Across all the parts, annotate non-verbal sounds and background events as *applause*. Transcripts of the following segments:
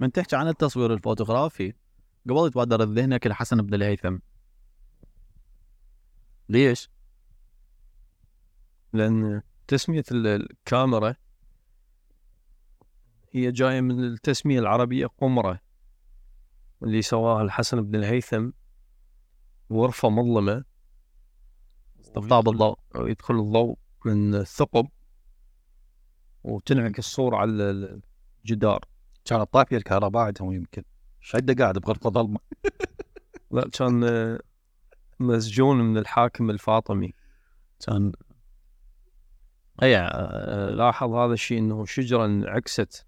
من تحكي عن التصوير الفوتوغرافي قبل يتبادر ذهنك الحسن بن الهيثم. ليش؟ لأن تسمية ال- الكاميرا هي جاية من التسمية العربية قمرة اللي سواها الحسن بن الهيثم غرفة مظلمة. استقطاب الضوء يدخل الضوء من الثقب وتنعكس الصورة على ال- الجدار. كانت طافيه الكهرباء عندهم يمكن. شده قاعد بغرفة ظلمة. *laughs* لا كان آه، مسجون من الحاكم الفاطمي. كان اي آه، آه، لاحظ هذا الشيء إنه شجرة انعكست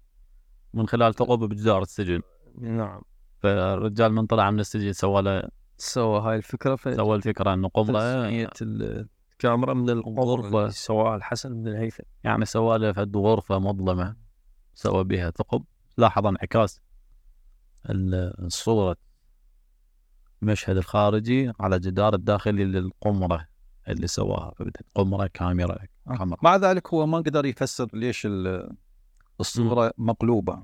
من خلال ثقب بجدار السجن. نعم. فالرجال من طلع من السجن سوى له سوى هاي الفكرة سوى الفكرة إنه قبلة. الكاميرا من. اللي سواها الحسن بن الهيثم. يعني سوى له فد غرفة مظلمة سوى بها ثقب. لاحظ انعكاس ال- الصورة المشهد الخارجي على جدار الداخلي للقمرة اللي سواها. قمرة كاميرا كاميرا مع ذلك هو ما قدر يفسر ليش ال- الصورة مقلوبة.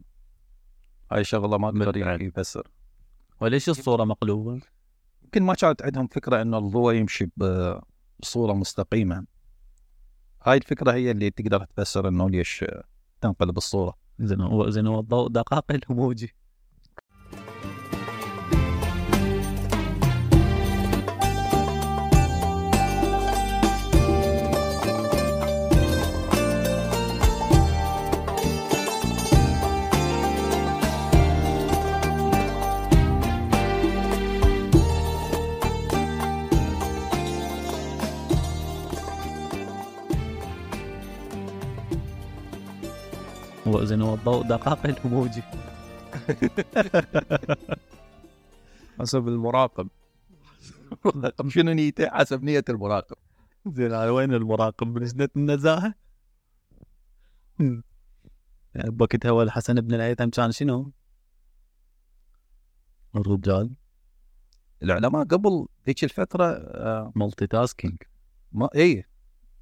هاي شغلة ما قدر. يفسر. وليش الصورة مقلوبة؟ يمكن ما كانت عندهم فكرة انه الضوء يمشي ب- بصورة مستقيمة. هاي الفكرة هي اللي تقدر تفسر إنه ليش تنقلب الصورة. زين هو زين هو الضوء دقائق الهموجي. هو زين هو الضوء دقائق لو موجي *laughs* حسب المراقب. *laughs* شنو نيته؟ حسب نية المراقب. زين على وين المراقب؟ من النزاهة؟ يعني بوقتها هو الحسن بن الهيثم كان شنو؟ الرجال. العلماء قبل ذيك الفترة آه، multitasking ما اي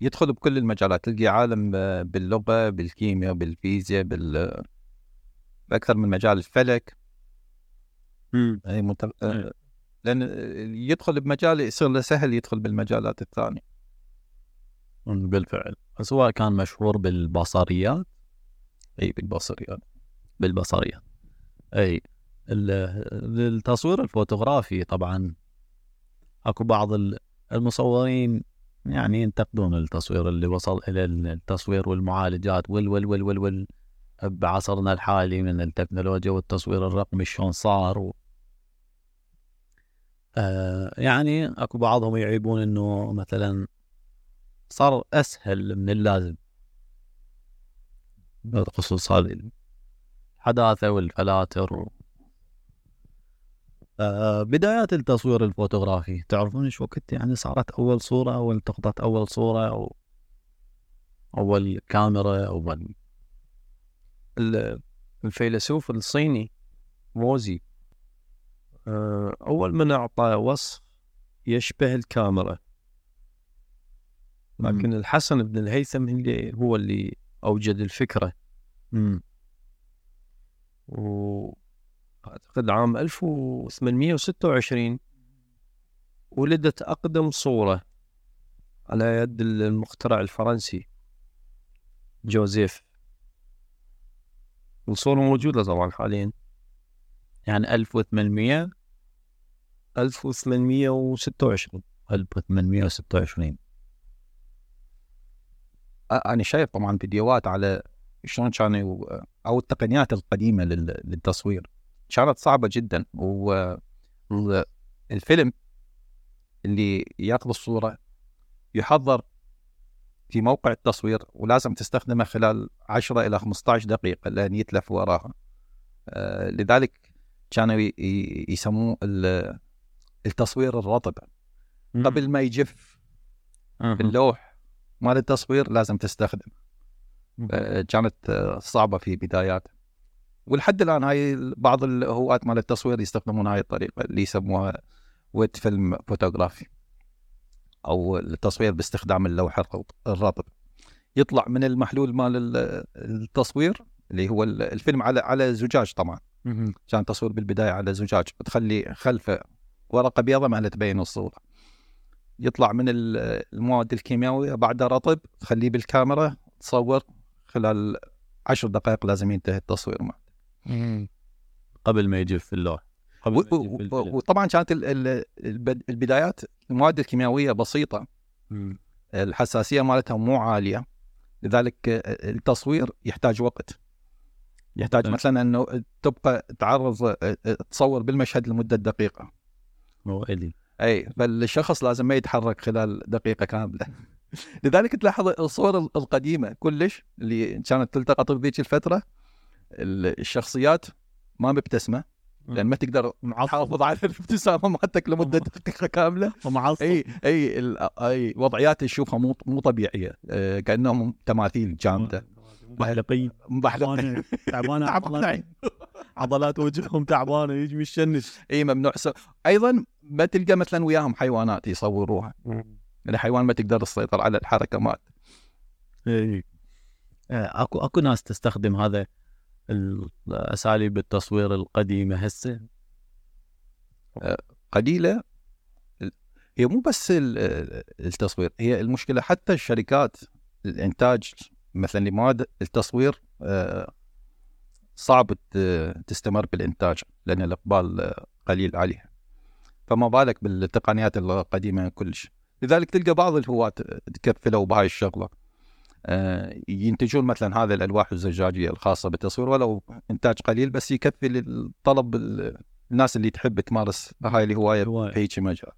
يدخل بكل المجالات تلقى عالم آه، باللغة بالكيمياء بالفيزياء بال بأكثر من مجال الفلك. اي مت... آه، إيه. لأن يدخل بمجال يصير له سهل يدخل بالمجالات الثانية. بالفعل. سواء كان مشهور بالبصريات. إي بالبصريات. بالبصريات. إي ال- التصوير الفوتوغرافي طبعا أكو بعض ال- المصورين يعني ينتقدون التصوير اللي وصل إلى التصوير والمعالجات وال وال وال وال, وال بعصرنا الحالي من التكنولوجيا والتصوير الرقمي شلون صار و... آه يعني أكو بعضهم يعيبون إنه مثلا صار أسهل من اللازم. بخصوص هذه. الحداثة والفلاتر و... آه بدايات التصوير الفوتوغرافي تعرفون إيش وقت يعني صارت أول صورة أو التقطت أول صورة أو أول كاميرا اول ال- الفيلسوف الصيني موزي آه، أول من أعطى وصف يشبه الكاميرا. لكن الحسن بن الهيثم اللي هو اللي أوجد الفكرة. مم. وأعتقد عام 1826 ولدت أقدم صورة على يد المخترع الفرنسي جوزيف. الصورة موجودة طبعا حاليا. يعني 1800 1826 1826 آه، أنا شايف طبعا فيديوهات على شلون كانوا أو التقنيات القديمة لل- للتصوير. كانت صعبة جدا. والفيلم اللي ياخذ الصورة يحضر في موقع التصوير ولازم تستخدمه خلال 10 إلى 15 دقيقة لأن يتلف وراها. آه، لذلك كانوا يسموه ال- التصوير الرطب. قبل ما يجف. اللوح مال التصوير لازم تستخدم. آه، كانت آه، صعبة في بداياتها ولحد الآن هاي بعض الهواة مال التصوير يستخدمون هاي الطريقة اللي يسموها wet film photography أو التصوير باستخدام اللوح الرط- الرطب. يطلع من المحلول مال ال- التصوير اللي هو ال- الفيلم على على زجاج طبعا. كان تصوير بالبداية على زجاج. تخلي خلفه ورقة بيضاء ما تبين الصورة. يطلع من ال- المواد الكيميائيه بعدها رطب تخليه بالكاميرا تصور خلال عشر دقائق لازم ينتهي التصوير معك قبل ما يجي في اللوح. قبل و- في. وطبعا كانت ال- ال- البد- البدايات المواد الكيميائية بسيطة. مم. الحساسية مالتها مو عالية. لذلك التصوير يحتاج وقت. يحتاج تمام. مثلا أنه تبقى تعرض تصور بالمشهد لمدة دقيقة. موعدي. أي فالشخص لازم ما يتحرك خلال دقيقة كاملة. *laughs* لذلك تلاحظ الصور القديمة كلش اللي كانت تلتقط بذيك الفترة. الشخصيات ما مبتسمة لأن ما تقدر تحافظ على الابتسامة مالتك لمدة دقيقة كاملة. ومعصب أي أي أي وضعيات تشوفها مو مو طبيعية. آه، كأنهم تماثيل جامدة. محلقين مبحلقه تعبانة. *laughs* تعبانة. عضلات- عضلات وجههم تعبانة يجي مشنش أي ممنوع. س... أيضا ما تلقى مثلا وياهم حيوانات يصوروها. الحيوان ما تقدر تسيطر على الحركة مالته. اي آه، أكو أكو ناس تستخدم هذا اساليب التصوير القديمة هسه؟ قليله هي مو بس ال- التصوير هي المشكلة حتى الشركات الإنتاج مثلا لمواد التصوير آه، صعب تستمر بالإنتاج لأن الإقبال قليل عليها. فما بالك بالتقنيات القديمة كلش. لذلك تلقى بعض الهواة تكفلوا بهاي الشغلة. ينتجون مثلا هذه الألواح الزجاجية الخاصة بالتصوير ولو إنتاج قليل بس يكفي للطلب ال- الناس اللي تحب تمارس هاي الهوايه. في هيك مجال.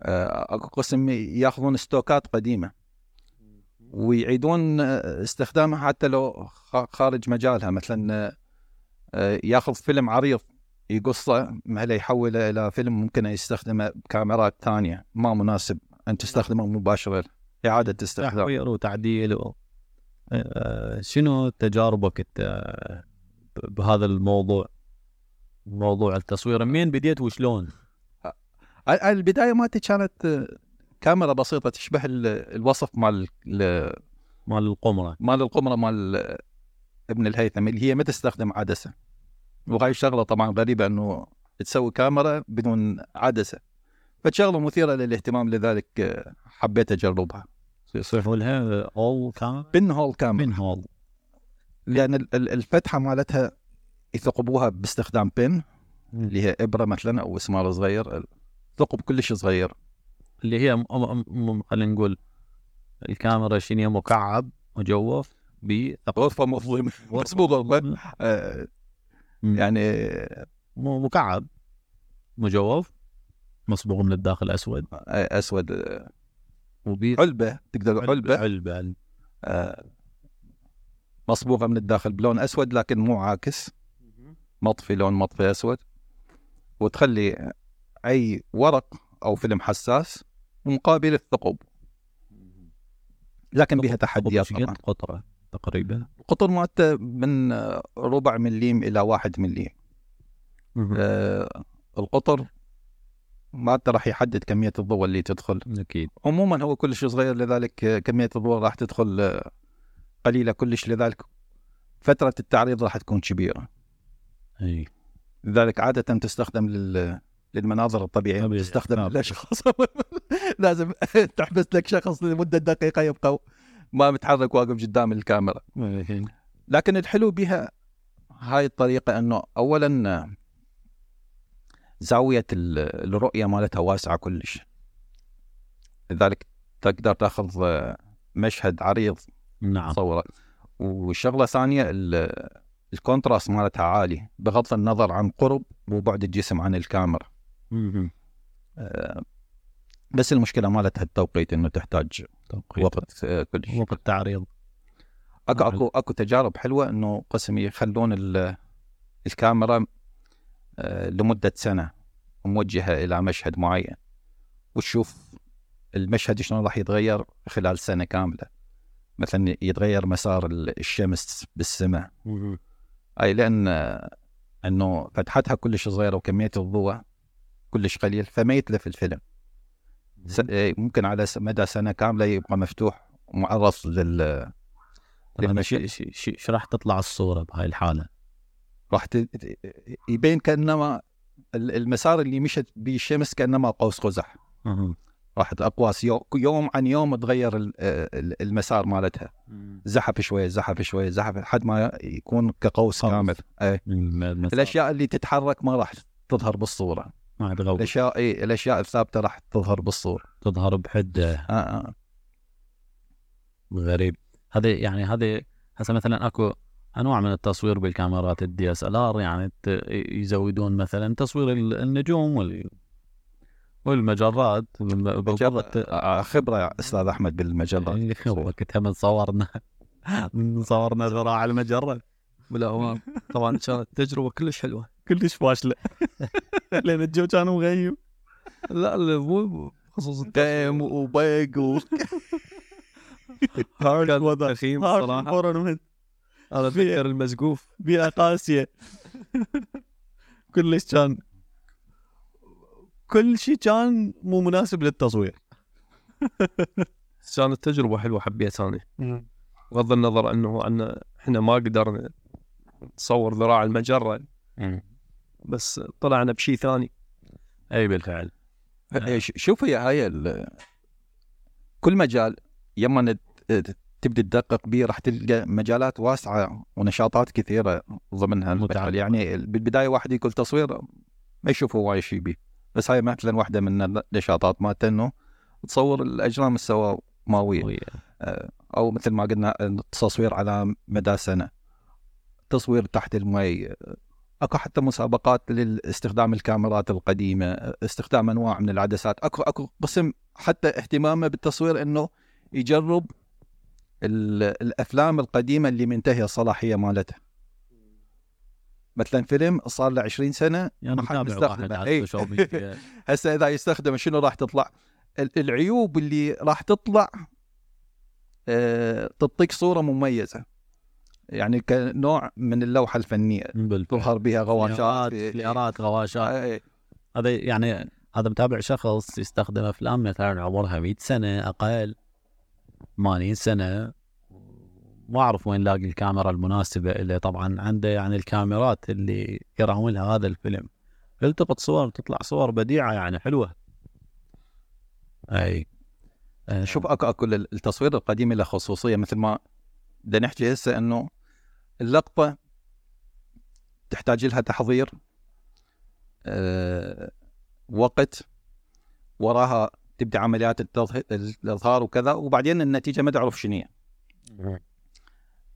آه، اكو قسم يأخذون ستوكات قديمة ويعيدون آه، استخدامها حتى لو خارج مجالها. مثلا آه، يأخذ فيلم عريض يقصه هلا يحوله إلى فيلم ممكن يستخدمه بكاميرات ثانية ما مناسب أن تستخدمه مباشره إعادة تحوير وتعديل و... آه، شنو تجاربك انت بهذا الموضوع؟ موضوع التصوير. منين بديت وشلون؟ ال- البداية مالتي كانت آه، كاميرا بسيطة تشبه ال- الوصف مال ال- مال القمرة. مال القمرة مال آه، ابن الهيثم اللي هي ما تستخدم عدسة. وهاي الشغلة طبعا غريبة إنه تسوي كاميرا بدون عدسة. فشغلة مثيرة للاهتمام لذلك حبيت أجربها. يصيحوا لها اول كاميرا بن هول كاميرا من هول. لأن ال- ال- الفتحة مالتها يثقبوها باستخدام بن اللي هي إبرة مثلا أو مسمار صغير. ثقب كلش صغير. اللي هي خلينا نقول الكاميرا شنو هي؟ مكعب مجوف ب غرفة مظلمة. *laughs* بس مو غرفة. آه، يعني مكعب مجوف مصبوغ من الداخل أسود. أسود. آه، وبي علبة تقدر علبة علبة. آه، مصبوغة من الداخل بلون أسود لكن مو عاكس. مطفي لون مطفي أسود. وتخلي أي ورق أو فيلم حساس مقابل الثقب. لكن بها تحديات طبعا. قطرة تقريبا؟ القطر مالته من ربع مليم إلى واحد مليم. آه، القطر مالته راح يحدد كمية الضوء اللي تدخل. أكيد. عموما هو كلش صغير لذلك كمية الضوء راح تدخل آه، قليلة كلش لذلك فترة التعريض راح تكون كبيرة. إي. لذلك عادة تستخدم لل للمناظر الطبيعية طبيعي. تستخدم نعم. للاشخاص *laughs* لازم *laughs* تحبس لك شخص لمدة دقيقة يبقى ما متحرك واقف قدام الكاميرا. لكن الحلو بها هاي الطريقة إنه اولا زاوية ال- الرؤية مالتها واسعة كلش لذلك تقدر تاخذ آه، مشهد عريض نعم تصوره والشغله ثانية ال- الكونتراست مالتها عالي بغض النظر عن قرب وبعد الجسم عن الكاميرا. آه، بس المشكلة مالتها التوقيت إنه تحتاج توقيت. وقت آه، كلش وقت تعريض أكو نعم. اكو أكو تجارب حلوة إنه قسم يخلون ال- الكاميرا آه، لمدة سنة موجهة إلى مشهد معين وتشوف المشهد شلون راح يتغير خلال سنة كاملة مثلا يتغير مسار ال- الشمس بالسماء. أي لأن آه، إنه فتحتها كلش صغيرة وكمية الضوء كلش قليل فما يتلف الفيلم آه، ممكن على مدى سنة كاملة يبقى مفتوح ومعرض لل للمشهد. شو- راح تطلع الصورة بهاي الحالة؟ راح يبين كأنما ال- المسار اللي مشت به الشمس كأنما قوس قزح. أها. راح اقواس يو- يوم عن يوم تغير ال- ال- المسار مالتها. زحف شوية زحف شوية زحف لحد ما يكون كقوس قوس. كامل. المسار الأشياء اللي تتحرك ما راح تظهر بالصورة. ما تغوص الأشياء اي الأشياء الثابتة راح تظهر بالصورة. تظهر بحده آه آه. غريب. هذه يعني هذه هسه مثلا أكو أنواع من التصوير بالكاميرات الدي اس ال ار يعني يزودون مثلا تصوير ال- النجوم وال والمجرات بالضبط. آه، خبرة يا أستاذ أحمد بالمجلات إيه، وقتها من صورنا من *laughs* صورنا. ذراع المجرة. بالاهوام طبعا كانت تجربة كلش حلوة. كلش فاشلة. *laughs* لأن الجو كان مغيم لا لا مو خصوص دم وبيق و... *laughs* كان تخييم صراحة. اتذكر المزقوف بيئه قاسية. كلش كان. كل شيء كان مو مناسب للتصوير. كانت تجربة حلوة حبيت أنا بغض النظر إنه عنا إحنا ما قدرنا نصور ذراع المجرة. بس طلعنا بشيء ثاني. أي بالفعل. ش- شوف هي هاي ال- كل مجال يما تبدأ تدقق به راح تلقى مجالات واسعة ونشاطات كثيرة ضمنها متعددة. يعني بالبداية واحد يقول تصوير ما يشوف هو شيء به بس هاي مثلا واحدة من النشاطات مالته إنه تصور الأجرام السماويه ويا- أو مثل ما قلنا التصوير على مدى سنة. تصوير تحت المي. أكو حتى مسابقات لاستخدام الكاميرات القديمة. استخدام أنواع من العدسات. أكو أكو قسم حتى اهتمامه بالتصوير إنه يجرب الأفلام القديمة اللي منتهية الصلاحية مالتها. مثلا فيلم صار له 20 سنة يعني ما حد على إيه. *laughs* هسه إذا يستخدم شنو راح تطلع؟ ال- العيوب اللي راح تطلع آه، تعطيك صورة مميزة. يعني كنوع من اللوحة الفنية. تظهر بها غواشات فليارات غواشات. آه، هذا يعني هذا متابع شخص يستخدم أفلام مثلا عمرها 100 سنة أقل. 80 سنة. ما أعرف وين لاقي الكاميرا المناسبة اللي طبعا عنده يعني الكاميرات اللي يراون لها هذا الفيلم. يلتقط صور تطلع صور بديعة يعني حلوة. أي. آه، شوف أكو أكو التصوير القديم له خصوصية. مثل ما بدنا نحكي هسه إنه اللقطة تحتاج لها تحضير. آه، وقت. وراها تبدأ عمليات الإظهار وكذا وبعدين النتيجة ما تعرف شنو هي.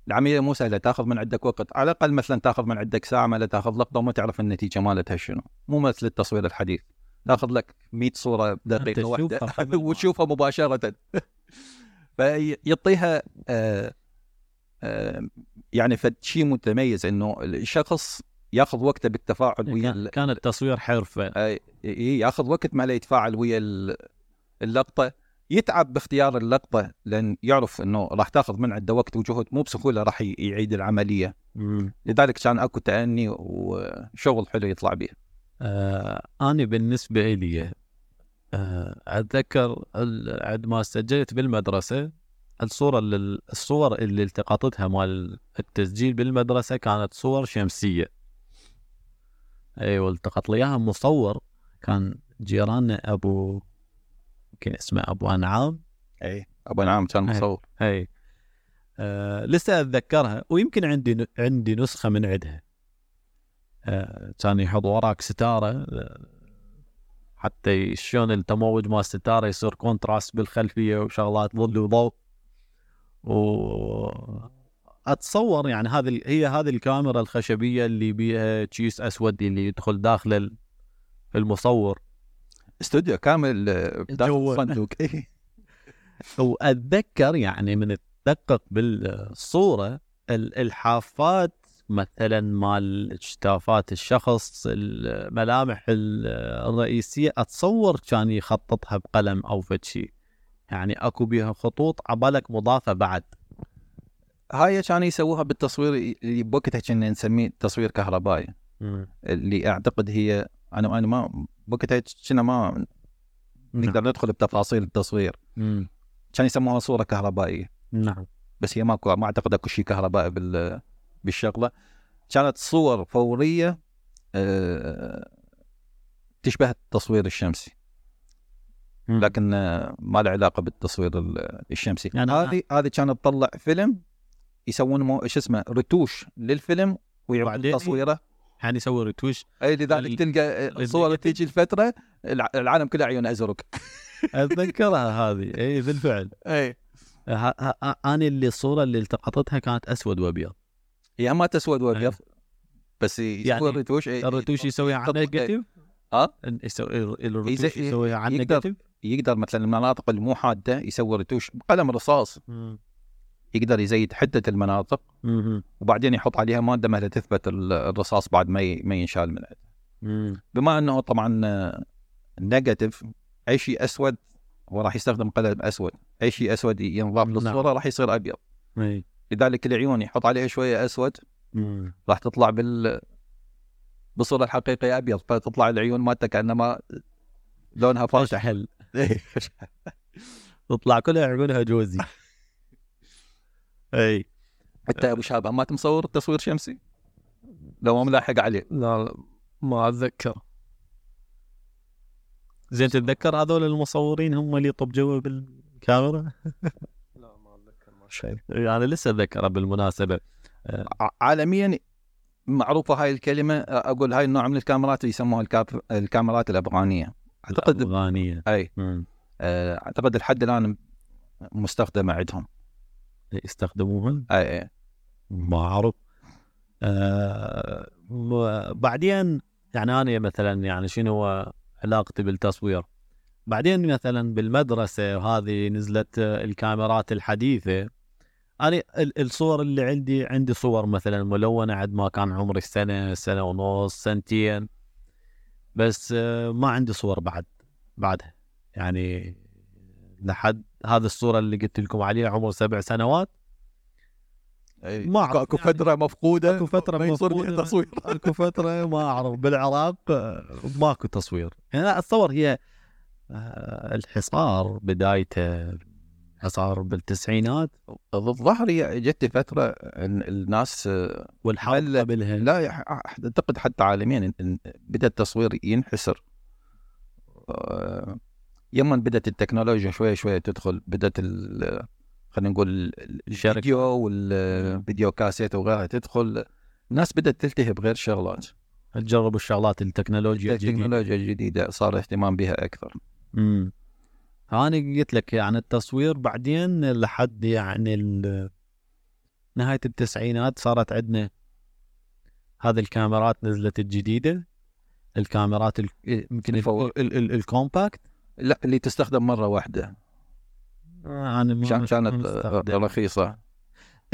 العملية مو سهله تأخذ من عندك وقت على الأقل مثلا تأخذ من عندك ساعة ما لا تأخذ لقطة وما تعرف النتيجة مالتها شنو. مو مثل التصوير الحديث. تأخذ لك 100 صورة بدقيقه واحدة *laughs* وتشوفها مباشرة. *laughs* فيعطيها آه آه يعني فد شيء متميز إنه الشخص يأخذ وقته بالتفاعل ويا كان ال- كان التصوير حرفه إيه، يأخذ وقت ما لا يتفاعل ويا اللقطة يتعب باختيار اللقطة لأن يعرف إنه راح تاخذ من عنده وقت وجهد مو بسهولة راح يعيد العملية. مم. لذلك كان أكو تأني وشغل حلو يطلع به. آه أنا بالنسبة إلي آه أتذكر ال- عندما سجلت بالمدرسة الصورة اللي الصور اللي التقطتها مال التسجيل بالمدرسة كانت صور شمسية. أي والتقط لي إياها مصور كان جيراننا أبو يمكن اسمه أبو أنعام. اي أبو نعم كان. مصور. اي آه لسه أتذكرها ويمكن عندي عندي نسخة من عندها. آه كان يحط وراك ستارة آه، حتى شلون التموج مال الستارة يصير contrast بالخلفية وشغلات ظل وضوء. و أتصور يعني هذه هي هذه الكاميرا الخشبية اللي بيها كيس أسود اللي يدخل داخل ال- المصور. استوديو كامل آه، داخل جوا. الصندوق إيه. واتذكر يعني من تدقق بالصورة ال- الحافات مثلا مال اجتافات الشخص الملامح ال- الرئيسية أتصور كان يخططها بقلم أو فد شيء يعني أكو بيها خطوط عبالك مضافة بعد. هاي كانوا يسووها بالتصوير اللي بوقتها كنا نسميه تصوير كهربائي. اللي أعتقد هي أنا أنا ما بوقتها كنا ما نقدر ندخل بتفاصيل التصوير. مم. كان يسموها صورة كهربائية. نعم. بس هي ماكو ما أعتقد أكو شيء كهربائي بال بالشغلة. كانت صور فورية آه، تشبه التصوير الشمسي. مم. لكن آه، ما له علاقة بالتصوير ال- الشمسي. يعني هذه هذه كانت تطلع فيلم يسوون شو اسمه رتوش للفيلم وبعدين تصويره. يسوي رتوش أي لذلك تلقى الصور تيجي الفترة الع- العالم كله عيون ازرق *laughs* أتذكرها هذه. إي بالفعل. أي. أنا اللي الصورة اللي التقطتها كانت أسود وأبيض. هي ما تسود وأبيض بس يسوي يعني الرتوش إي- الرتوش يسويها عن نيجاتيف ها؟ يز- يسويها عن يقدر- negative يقدر مثلا المناطق المو حادة يسوي رتوش بقلم رصاص. مم. يقدر يزيد حدة المناطق. وبعدين يحط عليها مادة ما تثبت ال- الرصاص بعد ما ما ينشال من عنده مم. بما إنه طبعا negative اي شيء أسود هو راح يستخدم قلم أسود اي شيء أسود ينضاف نعم. للصورة راح يصير أبيض. لذلك العيون يحط عليها شوية أسود. راح تطلع بال بالصورة الحقيقية أبيض فتطلع العيون مالته كأنما لونها فاتح *laughs* تطلع كلها عيونها جوزي إي. انت أبو شهاب ما مصور تصوير شمسي؟ لو ما ملاحق عليه. لا لا ما أتذكر. زين تتذكر هذول المصورين هم اللي طبجوا بالكاميرا؟ *laughs* لا ما أتذكر ما شيء. أنا يعني لسه أتذكره بالمناسبة. ع- عالميا معروفة هاي الكلمة. أقول هاي النوع من الكاميرات يسموها الكاب... الكاميرات الأفغانية. أعتقد الأفغانية. إي. آه، أعتقد لحد الآن مستخدمة عندهم. يستخدموهن أي ما اعرف آه بعدين يعني أنا مثلا يعني شنو علاقتي بالتصوير؟ بعدين مثلا بالمدرسة وهذه نزلت الكاميرات الحديثة أنا ال- الصور اللي عندي عندي صور مثلا ملونة عند ما كان عمري سنة سنة ونص سنتين بس آه، ما عندي صور بعد بعدها. يعني لحد هذه الصورة اللي قلت لكم عليها عمر سبع سنوات. أي. ما أكو يعني. فترة مفقودة أكو فترة ما يصير بها مفقودة. تصوير. *laughs* أكو فترة ما أعرف. بالعراق آه، ماكو تصوير. يعني لا اتصور هي آه، الحصار بدايته حصار بالتسعينات. الظاهر هي جت فترة إن الناس آه، والحرب قبلها. لا أعتقد حتى عالميا بدا التصوير ينحسر. يما بدأت التكنولوجيا شوية شوية تدخل بدأت خلينا نقول. الفيديو والفيديو كاسيت وغيرها تدخل. الناس بدأت تلتهي بغير شغلات. تجربوا الشغلات التكنولوجيا الجديدة. التكنولوجيا الجديدة صار اهتمام بها أكثر. امم أنا قلت لك يعني التصوير بعدين لحد يعني نهاية التسعينات صارت عندنا هذه الكاميرات نزلت الجديدة. الكاميرات ال- يمكن ال compact لا اللي تستخدم مرة واحدة. آه، أنا ما كانت. رخيصة.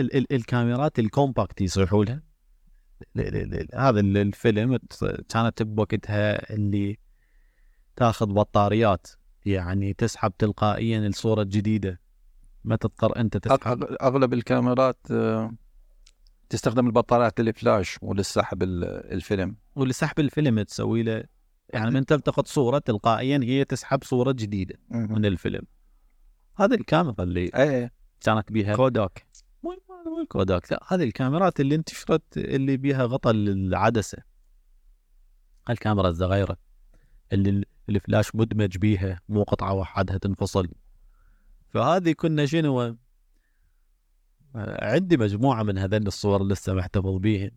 ال ال الكاميرات ال compact يصيحوا لها. ل- ل- ل- هذا ال- الفيلم كانت بوقتها اللي تاخذ بطاريات يعني تسحب تلقائيا الصورة الجديدة. ما تضطر أنت تسحب. أغلب الكاميرات آه، تستخدم البطاريات للفلاش وللسحب ال- الفيلم. ولسحب الفيلم تسوي له يعني من تلتقط صورة تلقائيا هي تسحب صورة جديدة من الفيلم. هذه الكاميرا اللي اي كانت بيها كوداك. مو مو الكوداك لا هذه الكاميرات اللي انتشرت اللي بيها غطى العدسة الكاميرا الصغيرة اللي ال- الفلاش مدمج بيها مو قطعة وحدها تنفصل. فهذه كنا شنو؟ عندي مجموعة من هذين الصور لسه محتفظ بيهن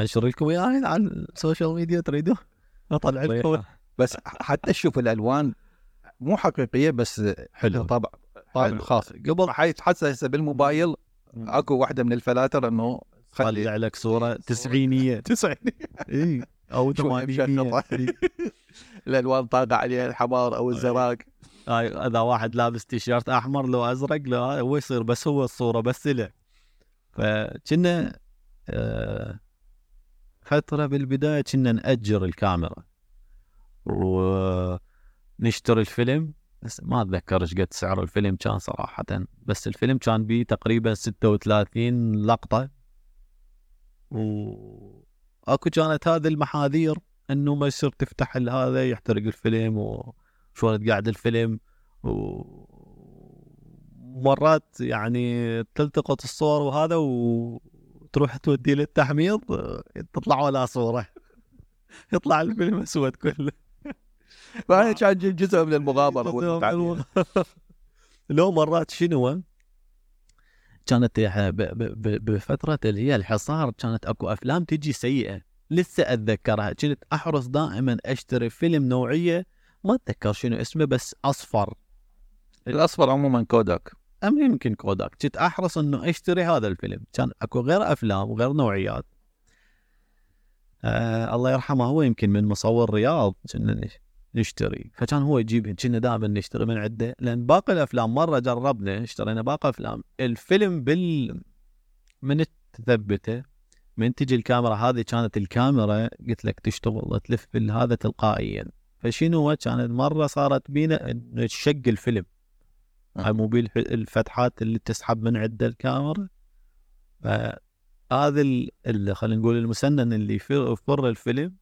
أنشر لكم إياها على ال social media تريدوا اطلع بس حتى تشوف الألوان مو حقيقية بس حلو طابع طابع. خاص. قبل حتى هسه بالموبايل أكو واحدة من الفلاتر إنه خلي طلع لك صورة تسعينية. *laughs* تسعين إي أو ثمانينية. *laughs* الألوان طاقة عليها الحمار أو الزرق هاي إذا واحد لابس تيشيرت أحمر لو أزرق لو هو يصير بس هو الصورة بس له. فكنا آه، فتره بالبداية كنا نأجر الكاميرا. ونشتري الفيلم. بس ما أتذكر إيش قد سعر الفيلم كان صراحة. بس الفيلم كان بيه تقريبا 36 لقطة. واكو كانت هذه المحاذير إنه ما يصير تفتح هذا يحترق الفيلم وشلون تقعد الفيلم. ومرات يعني تلتقط الصور وهذا تروح تودي للتحميض تطلع ولا صورة. يطلع الفيلم أسود كله. فهي كان جزء من المغامرة. لو مرات شنو؟ كانت ب- ب- ب- بفترة اللي هي الحصار كانت أكو أفلام تجي سيئة. لسه أتذكرها. كنت أحرص دائما أشتري فيلم نوعية ما أتذكر شنو اسمه بس أصفر. الأصفر عموما كوداك أم يمكن كوداك؟ كنت أحرص إنه أشتري هذا الفيلم. كان أكو غير أفلام وغير نوعيات. آه الله يرحمه هو يمكن من مصور رياض كنا نش- نشتري. فكان هو يجيب كنا دائما نشتري من عنده. لأن باقي الأفلام مرة جربنا اشترينا باقي أفلام. الفيلم بال من تثبته من تجي الكاميرا هذه كانت الكاميرا قلت لك تشتغل تلف هذا تلقائيا. فشنو كانت؟ مرة صارت بينا تشق الفيلم. هاي مو الفتحات اللي تسحب من عنده الكاميرا. فهذا ال- اللي خلينا نقول المسنن اللي يفر يفر الفيلم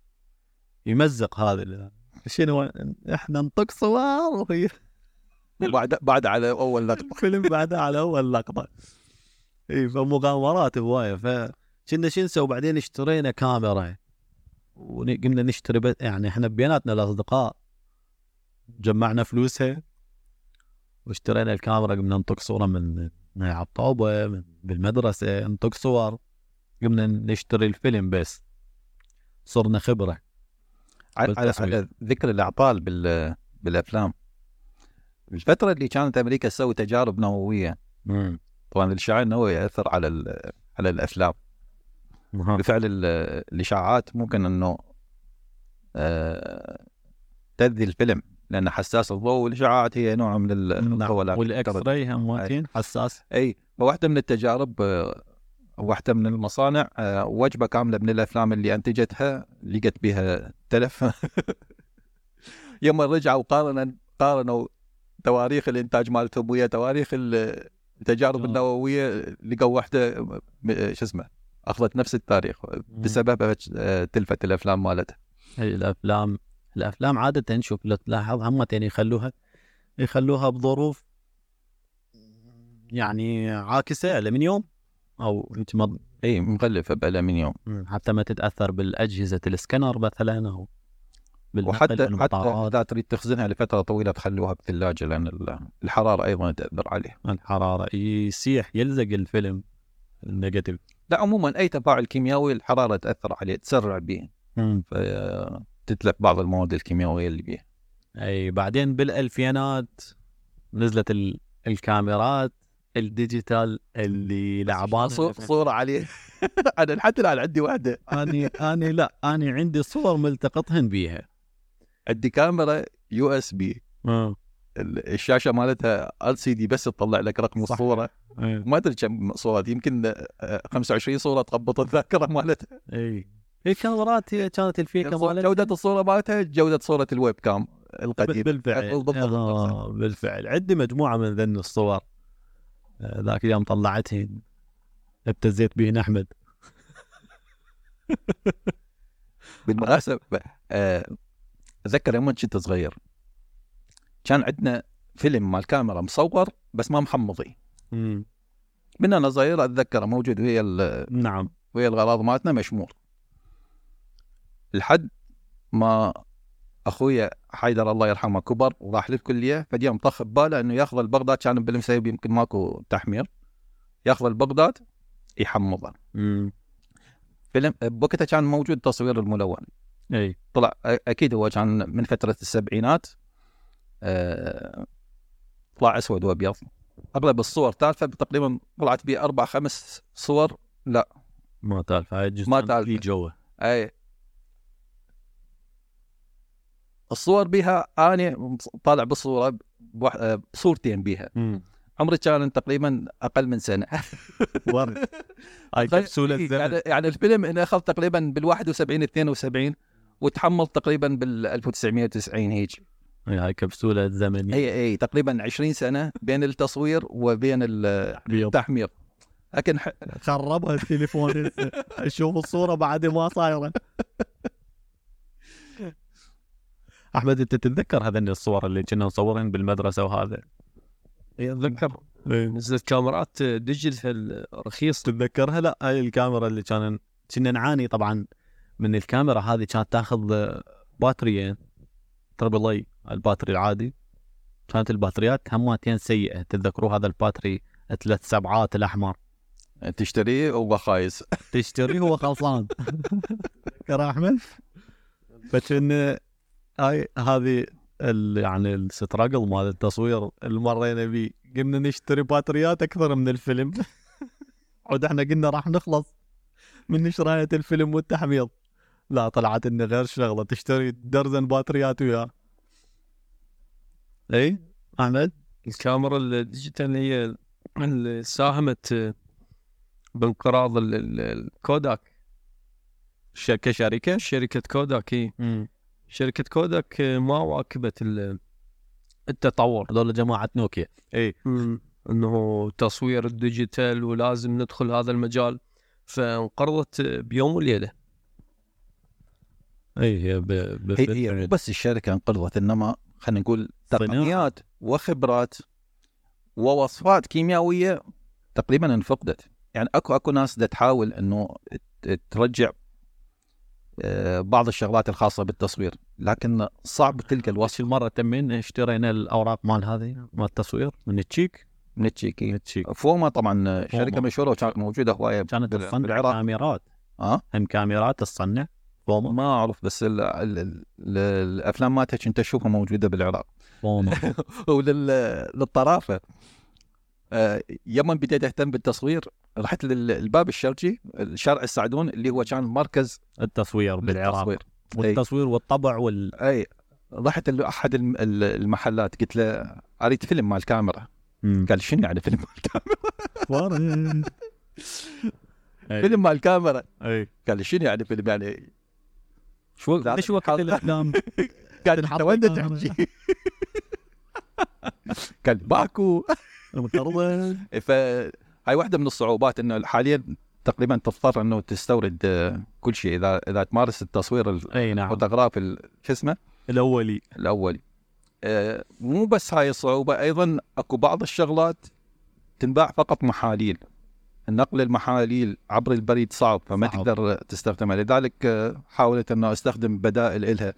يمزق هذا شنو إحنا نطق صور وهي *laughs* وبعد بعد على أول لقطة. الفيلم بعدها على أول لقطة. إي فمغامرات هواية. فكنا شو نسوي؟ بعدين اشترينا كاميرا. وقمنا نشتري يعني إحنا بيناتنا الأصدقاء. جمعنا فلوسها. واشترينا الكاميرا قمنا نطق صورة من على الطوبه من بالمدرسة نطق صور قمنا نشتري الفيلم بس. صرنا خبرة. على, على. على ذكر الأعطال بال بالأفلام. الفترة اللي كانت أمريكا تسوي تجارب نووية. طبعا الاشعاع النووي يأثر على ال- على الأفلام. بفعل ال- الإشاعات ممكن إنه آه، تأذي الفيلم. لأن حساس الضوء والإشعاعات هي نوع من ال- المطولات والاكس راي هم حساس. أي. فواحده من التجارب آه، واحدة من المصانع آه، وجبة كاملة من الأفلام اللي أنتجتها لقت بها تلف. *laughs* يوم رجعوا قارنوا قارنوا تواريخ الإنتاج مالتهم ويا تواريخ ال- التجارب آه. النووية لقوا واحدة شو اسمه أخذت نفس التاريخ بسبب تلفت الأفلام مالتها. الأفلام الأفلام عادة شوف لو تلاحظ همتين يخلوها يخلوها بظروف يعني عاكسة الومنيوم أو أنت ما إي مغلفة بالالمنيوم حتى ما تتأثر بالأجهزة السكنر مثلا أو وحتى حتى إذا تريد تخزنها لفترة طويلة تخلوها بثلاجة لأن ال- الحرارة أيضا تأثر عليه. الحرارة يسيح يلزق الفيلم ال negative. لا عموما أي تفاعل كيميائي الحرارة تأثر عليه تسرع به. فتتلف بعض المواد الكيميائية اللي به أي بعدين بالألفينات نزلت ال... الكاميرات ال digital اللي لعبان *laughs* صو- صورة عليه. *laughs* أنا حتى الآن عندي واحدة. أني أني لا أني عندي صور ملتقطهن بيها. عندي كاميرا USB. الشاشة مالتها LCD بس تطلع لك رقم صح. الصورة. اي ما أدري كم صورات يمكن آه، 25 صورة تقبط الذاكرة مالتها. اي هي كاميرات هي كانت ال VGA مالتها. جودة الصورة مالتها جودة صورة ال webcam القديم. بالفعل. بالضبط. بالفعل. عندي مجموعة من ذن الصور. آه، ذاك اليوم طلعتهن. ابتزيت بهن أحمد. *laughs* بالمناسبة آه، أتذكر يوم كنت صغير كان عندنا فيلم مال كاميرا مصور بس ما محمضي. من أنا صغير أتذكره موجود ويا ال- نعم. ويا الغراض مالتنا مشمور لحد ما اخويا حيدر الله يرحمه كبر وراح للكلية فاليوم طخ بباله إنه ياخذ البغداد كان بالمسيب يمكن ماكو تحمير. ياخذ البغداد يحمضه. فيلم بوقتها كان موجود تصوير الملون. إي. طلع أكيد هو كان من فترة السبعينات. آه، طلع أسود وأبيض. أغلب الصور تالفة تقريبا طلعت بي أربع خمس صور. ما تالف هاي الجزء ما جوه. إي. الصور بيها أنا طالع بالصورة بوح- آه، بصورتين بيها. عمري كان تقريبا أقل من سنة. ورد. *laughs* هاي طيب، كبسولة إيه، يعني يعني الفيلم إنه أخذ تقريبا بال 71 72 وتحمل تقريبا بال 1990 هيك. إي، هاي كبسولة زمن هي اي تقريبا 20 سنة بين التصوير وبين. التحمير لكن خربها التليفون أشوف *laughs* الصورة بعد ما صايرة. أحمد أنت تتذكر هذني الصور اللي كنا نصورهن بالمدرسة وهذا؟ أتذكر. نزلت كاميرات digital رخيص تتذكرها؟ لا هاي الكاميرا اللي كان كنا نعاني طبعا من الكاميرا هذه كانت تاخذ باتريين. triple A الباتري العادي. كانت الباتريات هماتين سيئة. تتذكروا هذا الباتري ثلاث سبعات الأحمر؟ تشتريه وهو خايس. تشتريه هو خلصان *laughs* تذكر أحمد؟ فكنا هاي هذه ال- يعني ال struggle مال التصوير اللي مرينا بيه قمنا نشتري باتريات أكثر من الفيلم. *laughs* عود إحنا قلنا راح نخلص من شرايه الفيلم والتحميض. لا طلعت إنه غير شغلة تشتري درزن باتريات وياه. إي؟ أحمد؟ الكاميرا ال digital اللي هي اللي ساهمت بانقراض ال- ال- الكوداك كشركة شركة كوداك هي شركة كوداك ما واكبت ال- التطور. هذول جماعة نوكيا. اي إنه تصوير ال digital ولازم ندخل هذا المجال. فانقرضت بيوم وليلة. اي هي ب... ب... هي هي مو بس الشركة انقرضت إنما خلينا نقول. تقنيات وخبرات ووصفات كيميائية تقريبا انفقدت. يعني اكو أكو ناس دا تحاول إنه ترجع آه، بعض الشغلات الخاصة بالتصوير. لكن صعب تلقى وش الوصف المره تمين اشترينا الأوراق مال هذه مال التصوير من التشيك من التشيكي من التشيك فوما طبعا شركة. مشهورة وكانت موجودة هواية كانت تصنع كاميرات. آه؟ هم كاميرات تصنع فوما. ما أعرف بس ال ال ال الأفلام مالتها كنت اشوفها موجودة بالعراق. فوما. *laughs* وللطرافه آه، يوم بديت أهتم بالتصوير رحت للباب الشرقي شارع السعدون اللي هو كان مركز التصوير بالعراق. والتصوير والطبع وال أي. رحت لاحد الم- ال- المحلات قلت له أريد فيلم مال كاميرا. قال شنو يعني فيلم مال كاميرا. *laughs* فيلم مال كاميرا أي. قال شنو يعني فيلم يعني؟ شو ليش وقت الأفلام؟ *laughs* قال أنت وين. تحكي؟ *laughs* قال ماكو. منقرضة فهاي واحدة من الصعوبات إنه حاليا تقريبا تضطر إنه تستورد آه، كل شيء. إذا إذا تمارس التصوير أي نعم. الفوتوغراف ال- شو اسمه؟ الأولي. الأولي. آه، مو بس هاي الصعوبة أيضا أكو بعض الشغلات تنباع فقط محاليل. نقل المحاليل عبر البريد صعب فما صعب. تقدر تستخدمها. لذلك آه، حاولت إنه أستخدم بدائل إلها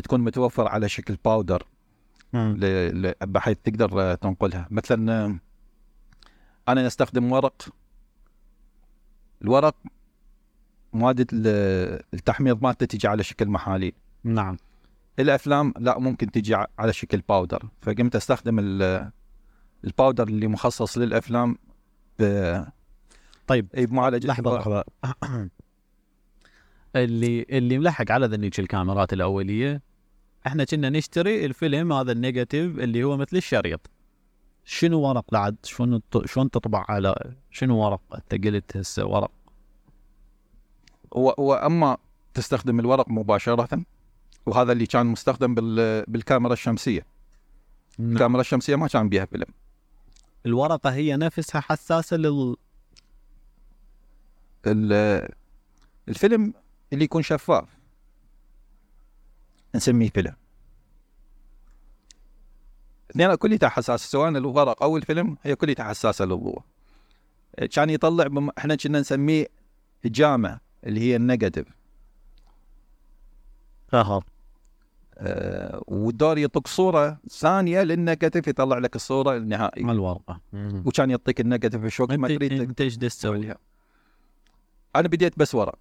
تكون متوفر على شكل powder بحيث تقدر تنقلها. مثلا أنا أستخدم ورق. الورق ال- التحميض مالته تجي على شكل محاليل. نعم. الأفلام لا ممكن تجي على شكل powder فقمت أستخدم ال- ال powder اللي مخصص للأفلام ب طيب. اي بمعالجة لحظة لحظة. *clears throat* اللي اللي ملحق على ذنيك الكاميرات الأولية إحنا كنا نشتري الفيلم هذا النيجاتيف اللي هو مثل الشريط. شنو ورق بعد؟ شلون شلون تطبع على شنو ورق؟ انت قلت هسه ورق. و- واما تستخدم الورق مباشرة وهذا اللي كان مستخدم بال- بالكاميرا الشمسية. نعم. الكاميرا الشمسية ما كان بيها فيلم. الورقة هي نفسها حساسة لل ال- الفيلم اللي يكون شفاف. نسميه فيلم. اثنين كليتها حساسة سواء الورق أو الفيلم هي كليتها حساسة للضوء. كان يطلع بم... إحنا كنا نسميه جامة اللي هي ال negative. قهر أه والدور يعطيك صورة ثانية لل negative يطلع لك الصورة النهائية. الورقه وكان يعطيك ال negative في الشوك ما تريد أنت إيش تسوي؟ أنا بديت بس ورق.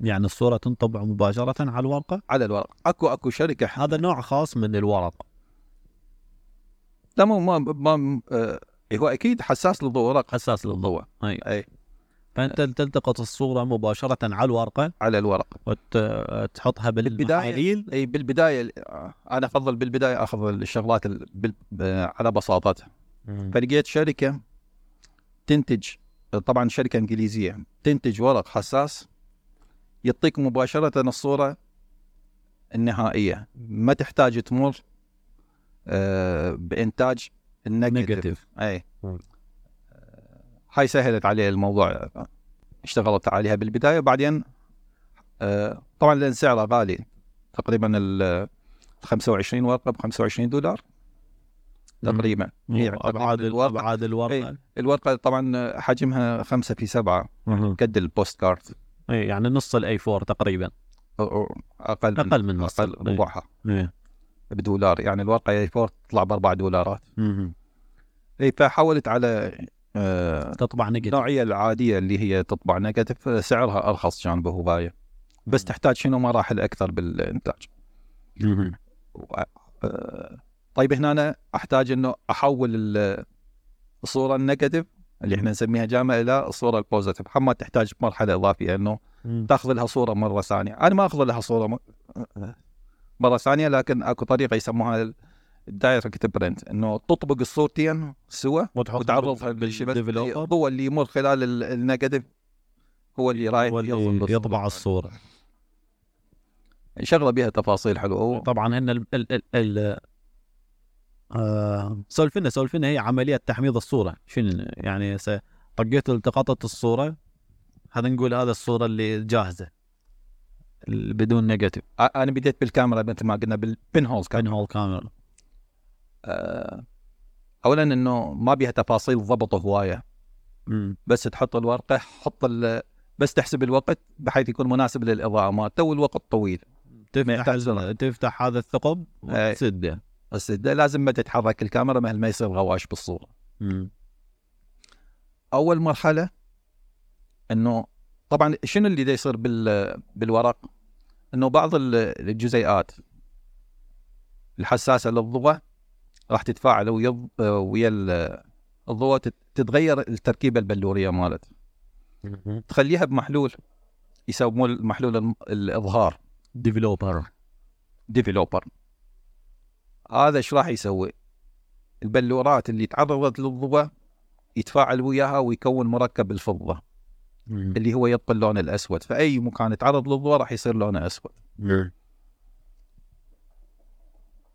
يعني الصورة تنطبع مباشرة على الورقة؟ على الورق. أكو أكو شركة. هذا نوع خاص من الورق لا مو ما ما آه هو أكيد حساس للضوء ورق حساس للضوء. اي أي. فأنت تلتقط الصورة مباشرة على الورقة. على الورق وتحطها بالمحاليل أي بالبداية آه، أنا أفضل بالبداية أخذ الشغلات. آه، على بساطتها. فلقيت شركة تنتج طبعا شركة إنجليزية تنتج ورق حساس يعطيك مباشرة الصورة النهائية. ما تحتاج تمر آه، بإنتاج ال negative. negative أي. مم. هاي سهلت علي الموضوع. اشتغلت عليها بالبداية وبعدين آه، طبعا لأن سعره غالي. تقريبا ال 25 ورقة ب 25 دولار تقريبا. هي أبعاد الورقة. أبعاد الورقة. إيه. الورقة طبعا حجمها خمسة في سبعة. قد ال post card. إيه، يعني نص ال A4 تقريبا. أو- أقل أقل من نص. أقل. ربعها. بدولار يعني الورقه A4 تطلع بأربع دولارات. مهم. اي فحولت على آه تطبع نقد النوعية العادية اللي هي تطبع negative سعرها أرخص كان بهوايه بس تحتاج شنو؟ مراحل أكثر بالإنتاج. آه، طيب هنا أنا أحتاج إنه أحول ال- الصورة ال negative اللي إحنا نسميها جامة إلى الصورة ال positive حما تحتاج مرحلة إضافية إنه. تأخذ لها صورة مرة ثانية. أنا ما أخذ لها صورة م- مرة ثانية لكن أكو طريقة يسموها ال direct print إنه تطبق الصورتين سوا وتعرضها بالشبكة. الضوء اللي يمر خلال ال- ال negative هو اللي رايح هو يطبع الصورة. شغلة بها تفاصيل حلوة. طبعا هن ال ال ال ال آه سولفنا سولفنا هي عملية تحميض الصورة. شنو يعني؟ طقيت التقطت الصورة. هذا نقول هذا الصورة اللي جاهزة. بدون نيجاتيف. أنا بديت بالكاميرا مثل ما قلنا بالبن هول كاميرا. هول كاميرا. آه، اولا إنه ما بيها تفاصيل ضبط هواية. مم. بس تحط الورقة حط بس تحسب الوقت بحيث يكون مناسب للإضاءة. مالته والوقت طويل. تفتح تفتح هذا الثقب. وتسده. بس ده لازم ما تتحرك الكاميرا مهل ما يصير غواش بالصورة. مم. أول مرحلة إنه طبعا شنو اللي دا يصير بال بالورق؟ إنه بعض ال- الجزيئات الحساسة للضوء راح تتفاعل ويا ويا ال- الضوء تت- تتغير التركيبة البلورية مالته تخليها بمحلول يسموه محلول الم- الإظهار. developer developer هذا إيش راح يسوي؟ البلورات اللي تعرضت للضوء يتفاعل وياها ويكون مركب الفضة. مم. اللي هو يبقى اللون الأسود فاي مكان يتعرض للضوء راح يصير لونه أسود مم.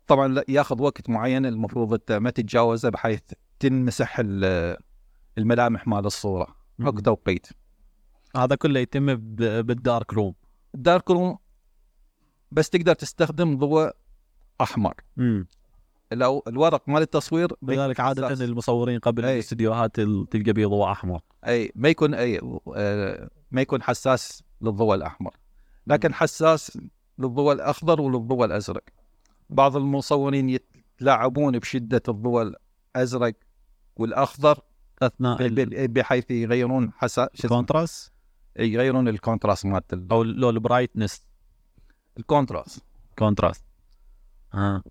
طبعا لا- ياخذ وقت معين المفروض أنت ما تتجاوزه بحيث تنمسح ال- الملامح مال الصورة اكو توقيت هذا كله يتم ب- بال dark room ال dark room بس تقدر تستخدم ضوء أحمر مم. لو الورق مال التصوير لذلك عادة حساس. المصورين قبل أي. الاستديوهات ال- تلقى بيه ضوء أحمر. إي ما يكون إي آه، ما يكون حساس للضوء الأحمر. لكن حساس للضوء الأخضر وللضوء الأزرق. بعض المصورين يتلاعبون بشدة الضوء الأزرق والأخضر أثناء بحيث يغيرون حساس ال contrast؟ يغيرون ال contrast مالت ال- أو لو ال brightness ال contrast. contrast. ها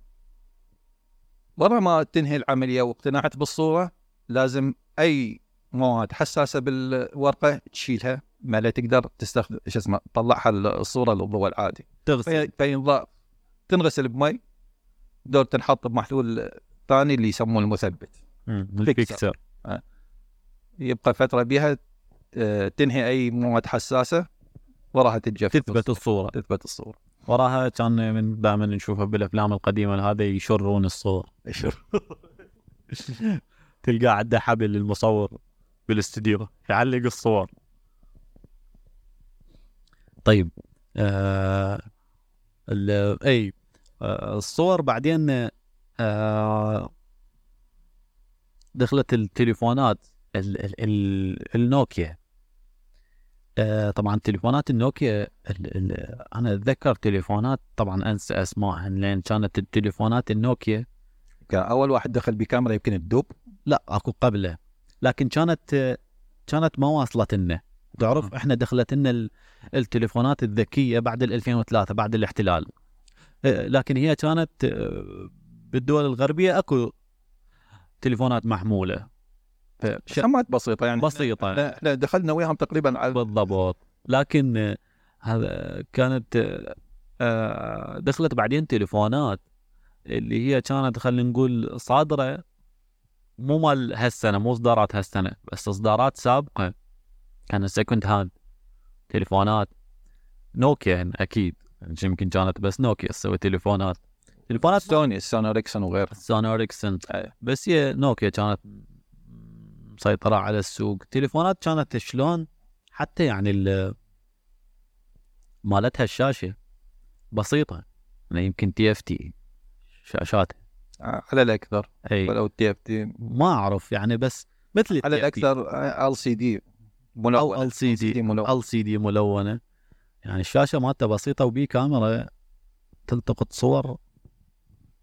ورا ما تنهي العملية واقتنعت بالصورة لازم أي مواد حساسة بالورقة تشيلها ما لا تقدر تستخدم شو اسمه تطلعها الصورة للضوء العادي. تغسل. في- فينضاف تنغسل بمي دور تنحط بمحلول ثاني اللي يسموه المثبت. فيكسر. الفيكسر. يبقى فترة بها آه، تنهي أي مواد حساسة وراها تتجفف. تثبت الصورة. تثبت الصورة. وراها كان من دائما نشوفها بالأفلام القديمة هذا يشرون الصور. *laughs* تلقى عنده حبل المصور بالاستديو. يعلق الصور. طيب آه إي آه الصور بعدين آه دخلت التليفونات ال ال ال النوكيا. آه طبعا تليفونات النوكيا ال ال أنا أتذكر تليفونات طبعا أنسى اسمائهم لأن كانت التليفونات النوكيا. كان أول واحد دخل بكاميرا يمكن الدوب. لا أكو قبله. لكن كانت كانت ما واصلت لنا. تعرف إحنا دخلت لنا ال- التليفونات الذكية بعد ال 2003 بعد الاحتلال. آه، لكن هي كانت آه، بالدول الغربية أكو تليفونات محمولة. خامات بسيطه يعني. بسيطة. إحنا دخلنا وياهم تقريبا على بالضبط. لكن آه، هذا كانت آه، آه، دخلت بعدين تليفونات اللي هي كانت خلينا نقول صادرة. مو مال هالسنة مو اصدارات هالسنة بس اصدارات سابقة. كانت second hand تليفونات. نوكيا أكيد. يمكن كانت بس نوكيا تسوي تليفونات. تليفونات سوني سوني إريكسون وغيره. سوني إريكسون. بس هي نوكيا كانت مسيطرة على السوق. تليفونات كانت شلون؟ حتى يعني ال- مالتها الشاشة بسيطة. يعني يمكن TFT شاشاتها على الأكثر. أي. ولو TFT ما أعرف يعني بس مثل على الأكثر ال سي دي أو ال سي دي ال سي دي ملونة. يعني الشاشة مالته بسيطة وبي كاميرا تلتقط صور.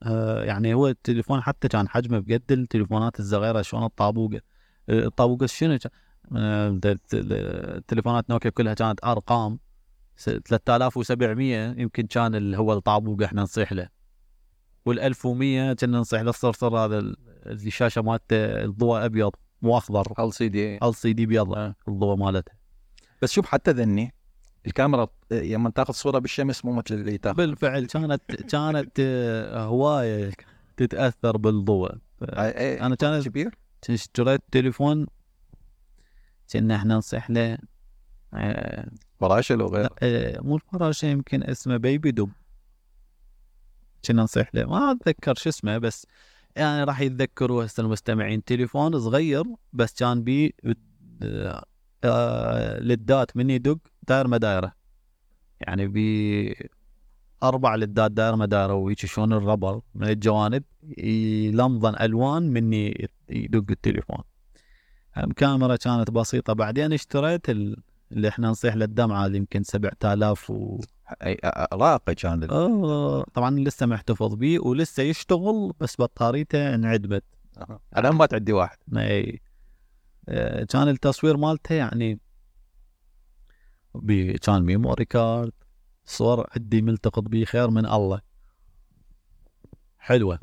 آه يعني هو التليفون حتى كان حجمه بقد التليفونات الصغيرة شلون الطابوقة. الطابوقه شنو؟ آه، التليفونات نوكيا كلها كانت أرقام. 3700 يمكن كان اللي هو الطابوق إحنا نصيح له. وال 1100 كنا نصيح له الصرصر هذا الشاشه مالته الضوء أبيض مو أخضر. ال سي دي ال سي دي بيض الضوء مالتها بس شوف حتى ذني الكاميرا لما تاخذ صورة بالشمس مو مثل اللي تاخذ. بالفعل كانت كانت آه، هواية تتأثر بالضوء. أنا كان كبير. اشتريت تليفون كنا إحنا نصيح له آه، فراشة لو غير. آه، مو الفراشة يمكن اسمه بيبي دوب كنا نصيح له ما أتذكر شو اسمه بس يعني راح يتذكروا هسه المستمعين. تليفون صغير بس كان بي آه لدات من يدق داير ما دايره. يعني بي أربع لدات دايره وهيك شلون الربر من الجوانب يلمضن ألوان مني يدق التليفون. الكاميرا كانت بسيطة. بعدين اشتريت اللي إحنا نصيح للدمعة اللي يمكن 7000 و راقي كان طبعا لسه محتفظ به ولسه يشتغل بس بطاريته انعدمت. الان ما تعدي واحد. إي. آه، كان التصوير مالته يعني بي كان memory card صور عندي ملتقط به خير من الله. حلوة.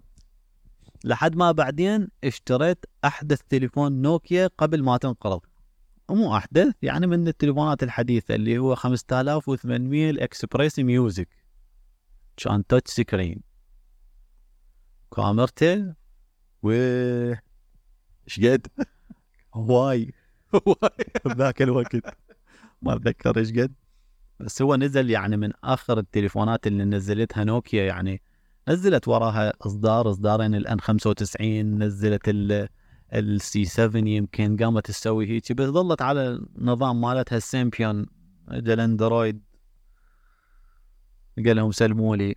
لحد ما بعدين اشتريت أحدث تليفون نوكيا قبل ما تنقرض. مو أحدث يعني من التليفونات الحديثة اللي هو 5800 ال XpressMusic. كان touch screen. كاميرته و إيش قد؟ هواي هواي بذاك الوقت ما اتذكر إيش قد بس هو نزل يعني من آخر التليفونات اللي نزلتها نوكيا يعني نزلت وراها إصدار إصدارين ال N95 نزلت ال C7 يمكن قامت تسوي هيك بس ظلت على النظام مالتها ال Symbian الأندرويد. قال لهم سلموا لي.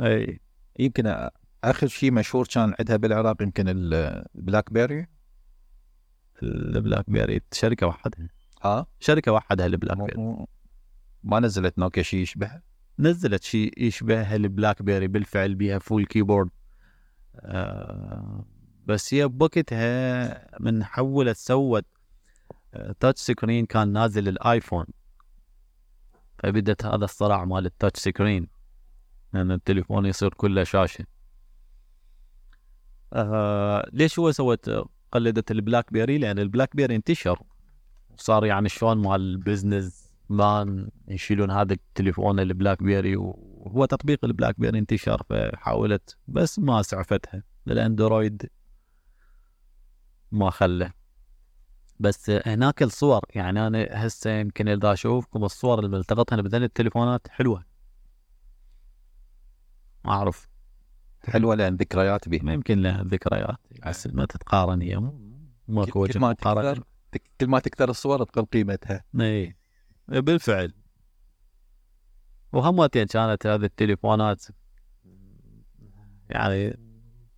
إي. يمكن آخر شيء مشهور كان عندها بالعراق يمكن البلاك بيري البلاك بيري شركة وحدها ها شركة وحدها البلاك بيري. ما نزلت نوكيا شيء يشبهها نزلت شيء يشبه البلاك بيري بالفعل بيها full keyboard. آه بس هي بوقتها من حولت سوت touch screen كان نازل الايفون فبدت هذا الصراع مال ال touch screen لأن التليفون يصير كله شاشة. آه ليش هو سوت قلدت البلاك بيري لأن البلاك بيري انتشر. صار يعني شلون مال ال business man يشيلون هذا التليفون البلاك بيري وهو تطبيق البلاك بيري انتشر فحاولت بس ما سعفتها. الاندرويد ما خله. بس هناك الصور يعني أنا هسه يمكن إذا أشوفكم الصور اللي التقطها بدل التليفونات حلوة. ما أعرف. حلوة لأن ذكريات بها. ما يمكن لها ذكريات بس ما تتقارن هي. ماكو وجه مقارنة. كل ما تكثر الصور تقل قيمتها. اي بالفعل وهمتين كانت هذه التليفونات يعني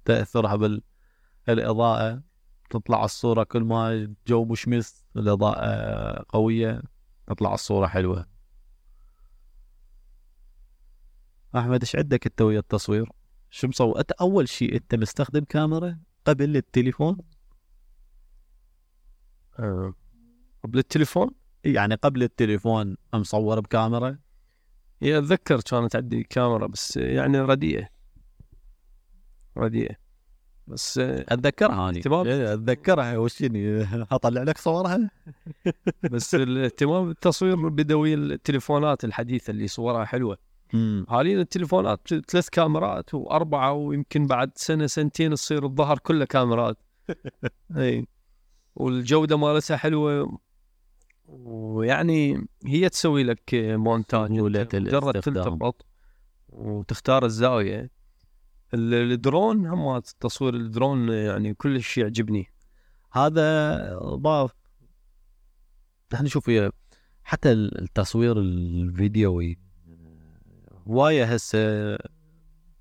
تاثرها بالاضاءه تطلع الصورة كل ما الجو مشمس الإضاءة قوية تطلع الصورة حلوة أحمد إيش عندك أنت ويا التصوير؟ شو مصور؟ أنت أول شيء أنت مستخدم كاميرا قبل التليفون؟ أه. قبل التليفون؟ يعني قبل التليفون مصور بكاميرا؟ هي أتذكر كانت عندي كاميرا بس يعني رديئة. رديئة. بس أتذكرها اني إيه، أتذكرها. وش أطلع لك صورها؟ *laughs* بس الاهتمام بالتصوير بدوي التليفونات الحديثة اللي صورها حلوة. حاليا التليفونات ثلاث كاميرات وأربعة ويمكن بعد سنة سنتين تصير الظهر كله كاميرات. *laughs* اي والجودة مالتها حلوة. ويعني هي تسوي لك مونتاج مجرد تلتقط وتختار الزاوية. الدرون هم تصوير الدرون يعني كلش يعجبني. هذا ضاف إحنا نشوف حتى التصوير الفيديوي. هواية هسه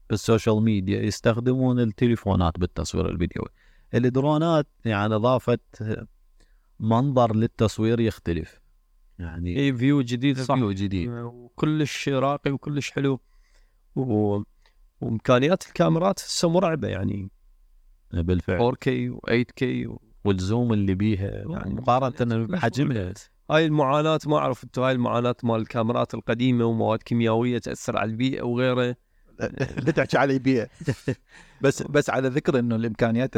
بال social media يستخدمون التليفونات بالتصوير الفيديوي. الدرونات يعني اضافت منظر للتصوير يختلف. يعني اي view جديد صح. view جديد. وكلش راقي وكلش حلو. و... وإمكانيات الكاميرات هسه مرعبة يعني. بالفعل. 4K و 8K و... والزوم اللي بيها يعني مقارنة بحجمها. هاي المعاناة ما أعرف أنتم هاي المعاناة مال الكاميرات القديمة ومواد كيميائية تأثر على البيئة وغيره لا *laughs* تحكي على البيئة. *laughs* بس بس على ذكر إنه الإمكانيات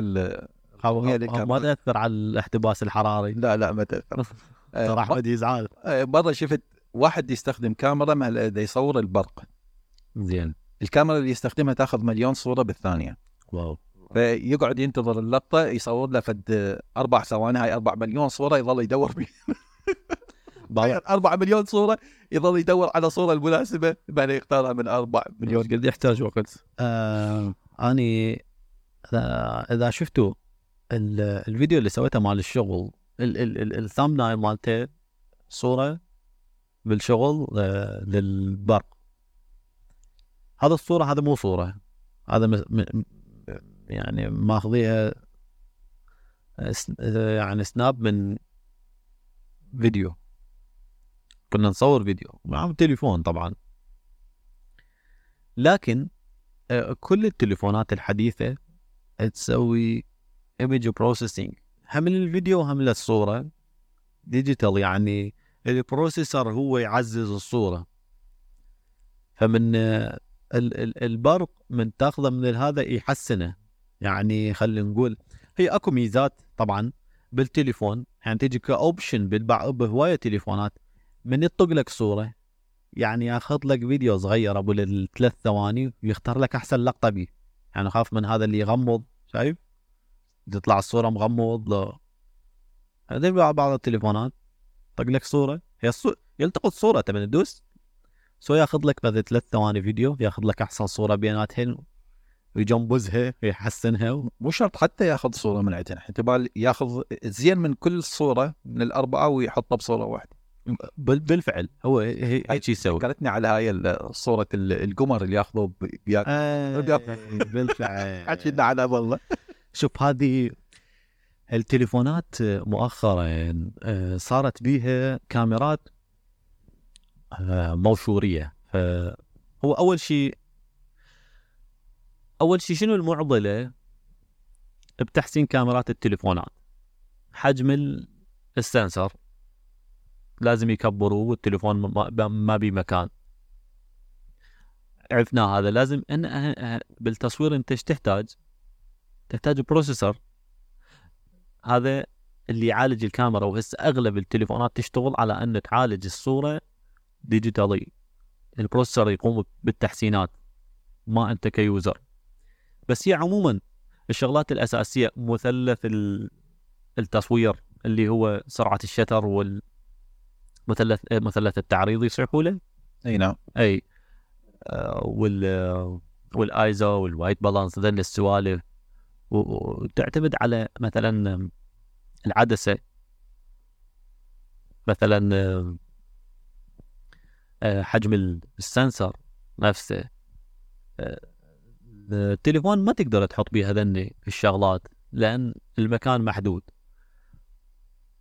ال أو هي ما تأثر على الاحتباس الحراري. لا لا ما تأثر. *laughs* ترى أحمد يزعل. آه، مره شفت واحد يستخدم كاميرا دا يصور البرق. زين. الكاميرا اللي يستخدمها تأخذ مليون صورة بالثانية. واو. فيقعد ينتظر اللقطة يصور له فد أربع ثواني هاي أربع مليون صورة يظل يدور بي. *laughs* *laughs* أربع مليون صورة يظل يدور على صورة المناسبة بعدين يختارها من أربع مليون. قد يحتاج وقت. آه أني إذا شفتوا الفيديو اللي سويته مال الشغل الثامب مالته صورة بالشغل آه للبرق هذا الصورة هذا مو صورة. هذا يعني ماخذيها آه، آه، يعني snap من فيديو. كنا نصور فيديو مع تليفون طبعا. لكن كل التليفونات الحديثة تسوي image processing هم للفيديو هم للصورة digital يعني ال processor هو يعزز الصورة. فمن ال- ال- البرق من تاخذه من هذا يحسنه. يعني خلينا نقول هي أكو ميزات طبعا بالتليفون. يعني تجي ك option بهواية تليفونات من يطق لك صورة. يعني ياخذ لك فيديو صغير أبو الثلاث ثواني ويختار لك أحسن لقطة بيه. يعني خاف من هذا اللي يغمض شايف؟ تطلع الصورة مغمض لا. هذا بعض التليفونات. طق لك صورة. هي الصو... يلتقط صورة تبي تدوس؟ سو ياخذ لك بعد ثلاث ثواني فيديو ياخذ لك أحسن صورة بيناتهن ويجنبزها ويحسنها مو شرط حتى ياخذ صورة من عندنا. احتمال ياخذ زين من كل صوره من الأربعة ويحطها بصورة واحدة. بال- بالفعل. هو هي- هيك يسوي. ذكرتني على هاي صورة ال- القمر اللي ياخذوه آه، بالفعل. *laughs* حكينا عنها والله. شوف هذه التليفونات مؤخرا آه، صارت بيها كاميرات آه، موشوريه ف- هو أول شيء أول شيء شنو المعضلة بتحسين كاميرات التليفونات؟ حجم ال- السنسر. لازم يكبروه والتليفون ما- بي مكان. عرفنا هذا لازم إن بالتصوير أنت تحتاج؟ تحتاج processor هذا اللي يعالج الكاميرا وهسه أغلب التليفونات تشتغل على ان تعالج الصورة digitally ال processor يقوم بالتحسينات ما أنت ك user. بس هي عموما الشغلات الأساسية مثلث ال- التصوير اللي هو سرعة ال shutter والمثلث مثلث التعريض يصيحوا له؟ أي نعم. أي. آه، وال والآيزو وال white balance ذن السوالف. وتعتمد على مثلا العدسة مثلا آه، حجم ال sensor نفسه. آه، التليفون ما تقدر تحط بيه هذني الشغلات لأن المكان محدود.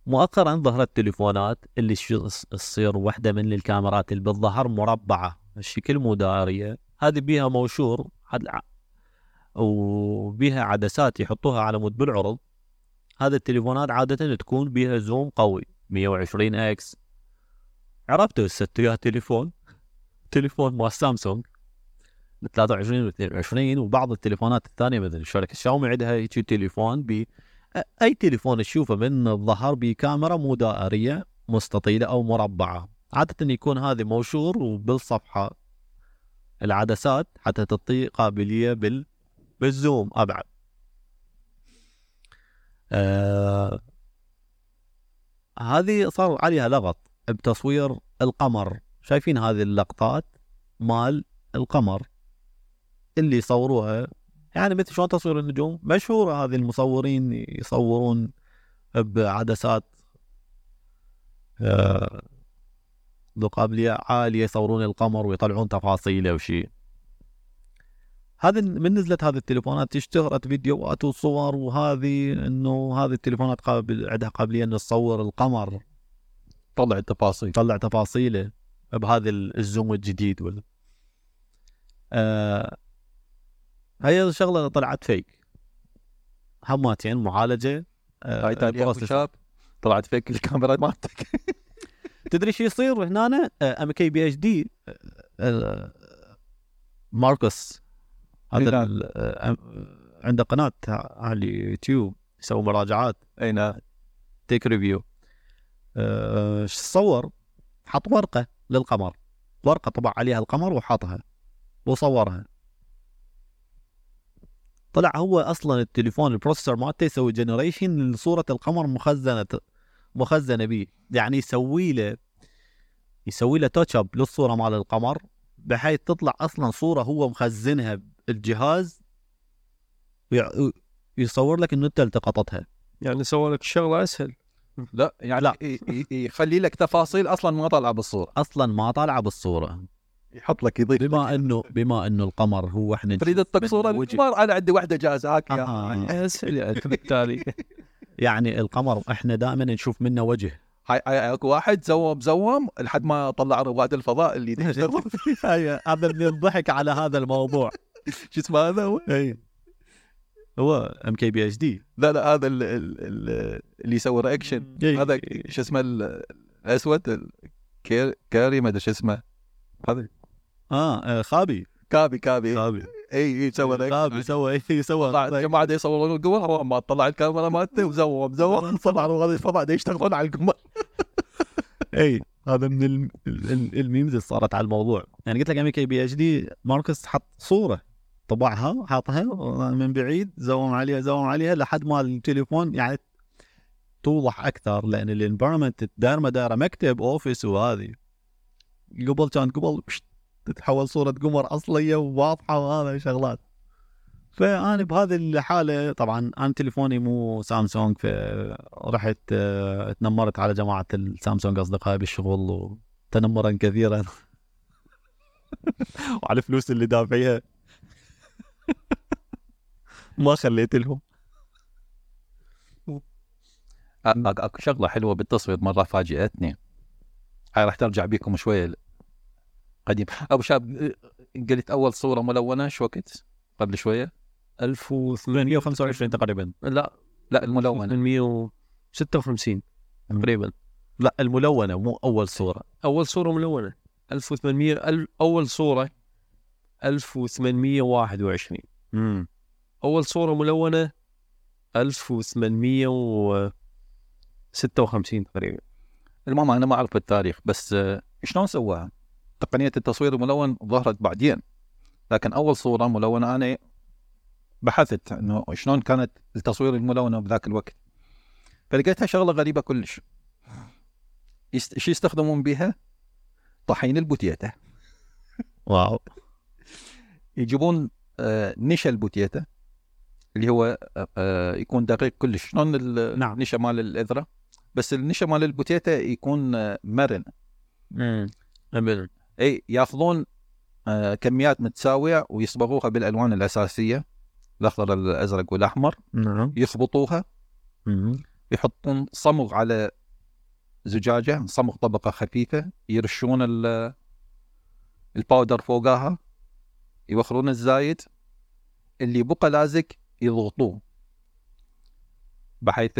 مؤخرا ظهرت تليفونات اللي تصير واحدة من الكاميرات اللي بالظهر مربعة الشكل مو دائريه هذه بيها موشور وبيها عدسات يحطوها على مود بالعرض. هذه التليفونات عادة تكون بيها zoom قوي 120 X. عرفتوا هسه تلقاه تليفون؟ تليفون مال سامسونج. 23 و 22 وبعض التليفونات الثانية مثل شركة شاومي عندها هيك تليفون ب أي تليفون تشوفه من الظهر بكاميرا مو دائريه مستطيلة أو مربعة. عادة يكون هذه موشور وبالصفحة. العدسات حتى تعطي قابلية بال بالزوم أبعد. آه هذه صار عليها لغط بتصوير القمر. شايفين هذه اللقطات مال القمر اللي يصوروها؟ يعني مثل شلون تصوير النجوم؟ مشهورة هذه المصورين يصورون بعدسات آه، ذو قابلية عالية يصورون القمر ويطلعون تفاصيله وشي. هذا من نزلت هذه التليفونات اشتهرت فيديوهات وصور وهذه إنه هذه التليفونات قابل عندها قابلية إنه تصور القمر. طلع التفاصيل تطلع تفاصيله بهذا ال- ال zoom الجديد ولا. آه هي الشغلة طلعت fake هماتين معالجة آه هاي طلعت fake الكاميرا *laughs* مالتك. تدري شو يصير هنا؟ أم كي بي إتش دي ماركوس. هذا نعم. ال- آه، عنده قناة على اليوتيوب يسوي مراجعات. إي نعم. tech review شو صور حط ورقة للقمر. ورقة طبع عليها القمر وحطها وصورها. طلع هو أصلا التليفون ال processor مالته يسوي generation لصورة القمر مخزنة مخزنة به يعني يسوي له يسوي له touch up للصورة مال القمر. بحيث تطلع أصلا صورة هو مخزنها بالجهاز ويع- يصور لك إنه أنت التقطتها. يعني سوى لك الشغله أسهل. لا يعني لا. ي- ي- يخلي لك تفاصيل أصلا ما طالعة بالصورة. أصلا ما طالعة بالصورة. يحط لك يضيف بما إنه بما إنه القمر هو إحنا تريد تطق صورة. القمر أنا عندي واحدة جاهزة. هاك يا آه. أسهل يعني بالتالي. *laughs* يعني القمر إحنا دائما نشوف منه وجه. هاي هاي اكو واحد زوم زوم لحد ما طلع رواد الفضاء اللي *laughs* هاي- هذا اللي الضحك على هذا الموضوع. *laughs* شو اسمه هذا هو؟ إي. هو ام كي بي اتش دي. لا لا هذا ال- ال- ال- اللي يسوي reaction هذا شو اسمه ال- الأسود كاري ما أدري شو اسمه. هذا. آه آه، خابي. خابي خابي. خابي. إي إي يسوي reaction سوى إيه، سوى طلع الجماعه دا يصورون القمر ما طلع الكاميرا مالته و zoom zoom. *laughs* طلع الفضاء يشتغلون على القمر. *laughs* اي هذا من الم- ال- ال memes اللي صارت على الموضوع. يعني قلت لك ام كي بي إتش دي ماركوس حط صورة طبعها حاطها من بعيد zoom عليها zoom عليها لحد ما التليفون يعني توضح أكثر لأن ال environment دايره دايره مكتب office وهذه. قبل كان قبل تتحول صورة قمر أصلية وواضحة وهذا شغلات. فأنا بهذه الحالة طبعا أنا تليفوني مو سامسونج فرحت آه، تنمرت على جماعة السامسونج أصدقائي بالشغل وتنمرا كثيرا. *laughs* وعلى الفلوس اللي دافعيها. *laughs* ما خليت لهم. اكو شغلة حلوة بالتصوير مرة فاجئتني. هاي راح ترجع بيكم شوية قديم. أبو شاب قلت أول صورة ملونة شو وقت؟ قبل شوية؟ 125 تقريبا. لا لا الملونة. 856 تقريبا. لا الملونة مو أول صورة. أول صورة ملونة. 1800 أل- أول صورة 1821 امم أول صورة ملونة 1856 تقريبا. المهم أنا ما أعرف التاريخ بس آه، شلون سواها؟ تقنية التصوير الملون ظهرت بعدين لكن أول صورة ملونة أنا بحثت إنه شلون كانت التصوير الملونة بذاك الوقت. فلقيتها شغلة غريبة كلش. يست... شو يستخدمون بها؟ طحين البوتيتا. واو. يجيبون آه، نشا البوتيتا اللي هو آه، آه، يكون دقيق كلش. شلون نعم. النشا مال الإذرة؟ بس النشا مال البوتيتا يكون آه، مرن. امم إي ياخذون كميات متساوية ويصبغوها بالألوان الأساسية. الأخضر الأزرق والأحمر نعم. يخبطوها. يحطون صمغ على زجاجة صمغ طبقة خفيفة يرشون ال- الباودر فوقها يوخرون الزايد. اللي بقى لازق يضغطوه بحيث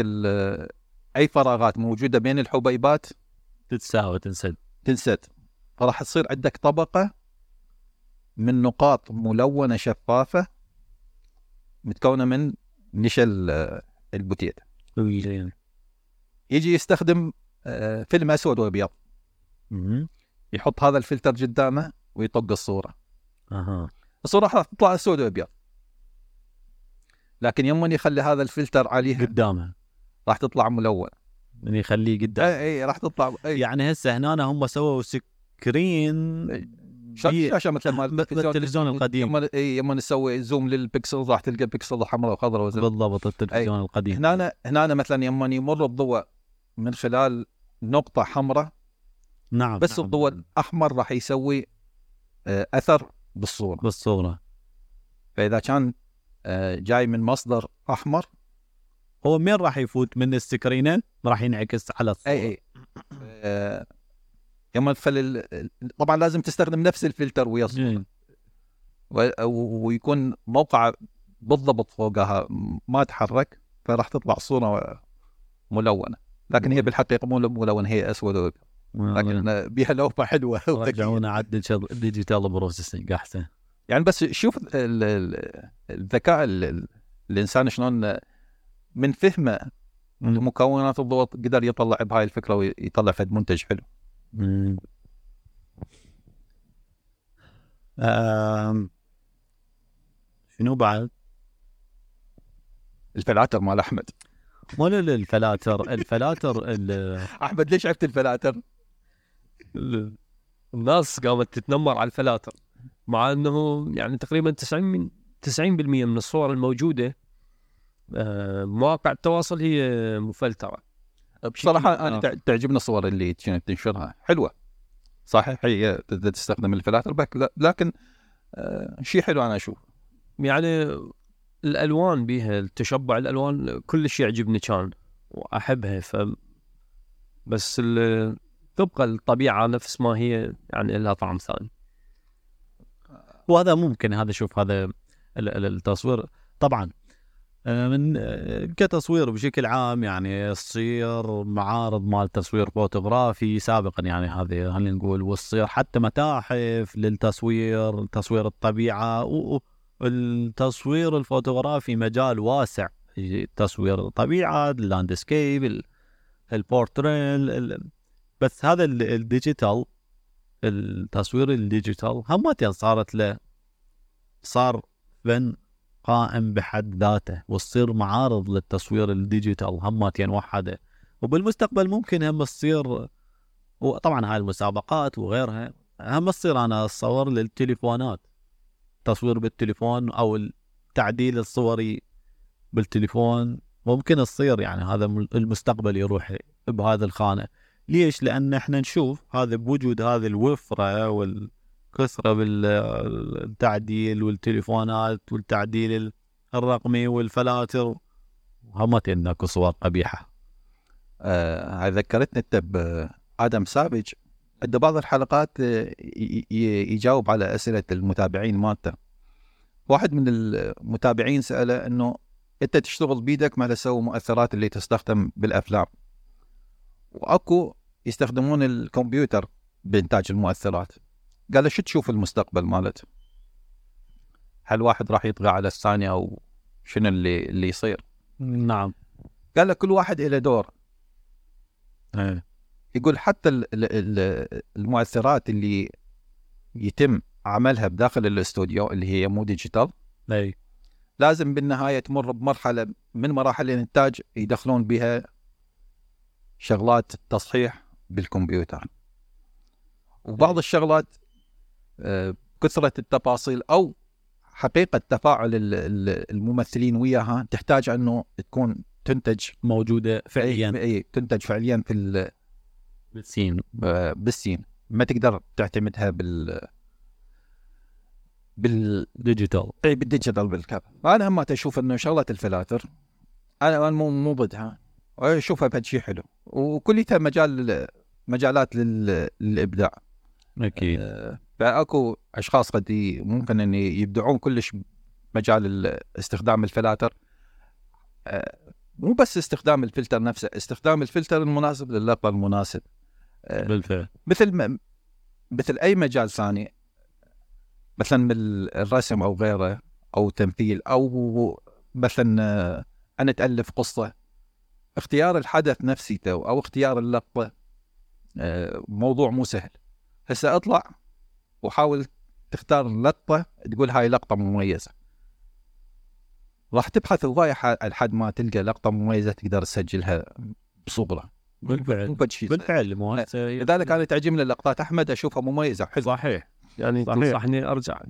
أي فراغات موجودة بين الحبيبات تتساوى تنسد. تنسد. فراح تصير عندك طبقة من نقاط ملونة شفافة متكونة من نشا ال- البوتيتا يجي يستخدم آه، فيلم أسود وأبيض. مم. يحط هذا الفلتر قدامه ويطق الصورة. أها. الصورة راح تطلع أسود وأبيض. لكن يوم يخلي هذا الفلتر عليها قدامها راح تطلع ملون. يعني يخليه قدام. اي اي راح تطلع اي يعني هسه هنا هم سووا screen شا- بي- شاشة مثل ما مثل التلفزيون القديم. اي يوم نسوي zoom للبكسل راح تلقى بكسل حمراء وخضراء بالضبط التلفزيون القديم. هنا هنا مثلا يوم يمر الضوء من خلال نقطة حمراء نعم بس نعم. الضوء الأحمر راح يسوي آه، أثر بالصورة. بالصورة. فإذا كان آه، جاي من مصدر أحمر هو مين راح يفوت من السكرينه راح ينعكس على الصورة. اي اي يوم تخلي ال- طبعا لازم تستخدم نفس الفلتر ويا الصورة. مم. و- ويكون موقع بالضبط فوقها ما تحرك فراح تطلع صورة ملونة لكن هي بالحقيقة مو ملونه هي أسود وأبيض. لكن بيها لوحة حلوة. رجعونا ال digital- ال digital processing أحسن يعني بس شوف ال- ال- الذكاء ال- ال- الإنسان شلون من فهمه لمكونات الضوء قدر يطلع بهاي الفكرة ويطلع فد منتج حلو مم. آم، شنو بعد؟ الفلاتر مال أحمد مو الفلاتر الفلاتر ال- *laughs* أحمد ليش عرفت الفلاتر؟ ال- الناس قامت تتنمر على الفلاتر مع إنه يعني تقريبا 90 من 90% من الصور الموجودة آه، مواقع التواصل هي مفلترة بصراحة أنا آه. تع- تعجبني الصور اللي كانت تنشرها. حلوة. صحيح هي تستخدم الفلاتر لا- لكن آه، شيء حلو أنا أشوف يعني الألوان بيها التشبع الألوان كل شيء يعجبني كان وأحبها ف بس تبقى الطبيعة نفس ما هي يعني لها طعم ثاني. وهذا ممكن هذا شوف هذا ال- ال- التصوير. طبعا من آه، كتصوير بشكل عام يعني تصير معارض مال تصوير فوتوغرافي سابقا يعني هذه خلينا نقول والتصير حتى متاحف للتصوير تصوير الطبيعة و- و- التصوير الفوتوغرافي مجال واسع. تصوير الطبيعة ال landscape ال- البورتريل ال- بس هذا ال- ال digital التصوير ال digital همتين صارت له صار فن قائم بحد ذاته وتصير معارض للتصوير ال digital همتين وحده. وبالمستقبل ممكن هم تصير وطبعا هاي المسابقات وغيرها هم تصير أنا أتصور للتليفونات. تصوير بالتليفون أو التعديل الصوري بالتليفون ممكن تصير يعني هذا المستقبل يروح بهذه الخانة. ليش؟ لأن إحنا نشوف هذا بوجود هذه الوفرة والكثره بالتعديل والتليفونات والتعديل الرقمي والفلاتر. همتين اكو صور قبيحة. آه، ذكرتني أنت بادم سافج. عنده بعض الحلقات آه، يجاوب على أسئلة المتابعين مالته. واحد من المتابعين سأله إنه أنت تشتغل بيدك ما تسوي مؤثرات اللي تستخدم بالأفلام؟ وأكو يستخدمون الكمبيوتر بإنتاج المؤثرات. قال له شو تشوف المستقبل مالته هل واحد راح يطغى على الثاني أو شنو اللي اللي يصير؟ نعم. قال له كل واحد له دور. إيه. يقول حتى ال- ال- ال- المؤثرات اللي يتم عملها بداخل الاستوديو اللي هي مو ديجيتال اي لازم بالنهاية تمر بمرحلة من مراحل الإنتاج يدخلون بها شغلات تصحيح بالكمبيوتر. وبعض الشغلات آه، كثرة التفاصيل أو حقيقة تفاعل ال- ال- الممثلين وياها تحتاج أنه تكون تنتج موجودة فعليا. اي تنتج فعليا في ال- بالسين. آه، بالسين. ما تقدر تعتمدها بال بال digital اي بال digital بالكاب أنا هم أشوف إنه شغلة الفلاتر أنا مو مو ضدها أشوفها بهذا شيء حلو. وكلها مجال مجالات لل- للإبداع. أكيد. آه، فاكو أشخاص قد ي- ممكن إن يبدعون كلش مجال ال- استخدام الفلاتر. آه، مو بس استخدام الفلتر نفسه استخدام الفلتر المناسب للقطه المناسب. آه، بالفعل. مثل ما مثل أي مجال ثاني مثلا من الرسم أو غيره أو تمثيل أو مثلا آه، أنا تالف قصة. اختيار الحدث نفسيته أو اختيار اللقطة موضوع مو سهل. هسه أطلع وحاول تختار لقطة تقول هاي لقطة مميزة. راح تبحث هوايه ح- لحد ما تلقى لقطة مميزة تقدر تسجلها مو بالفعل. بالفعل لذلك أنا تعجبني اللقطات. أحمد أشوفها مميزة حلوة صحيح. يعني صحيح. تنصحني أرجع.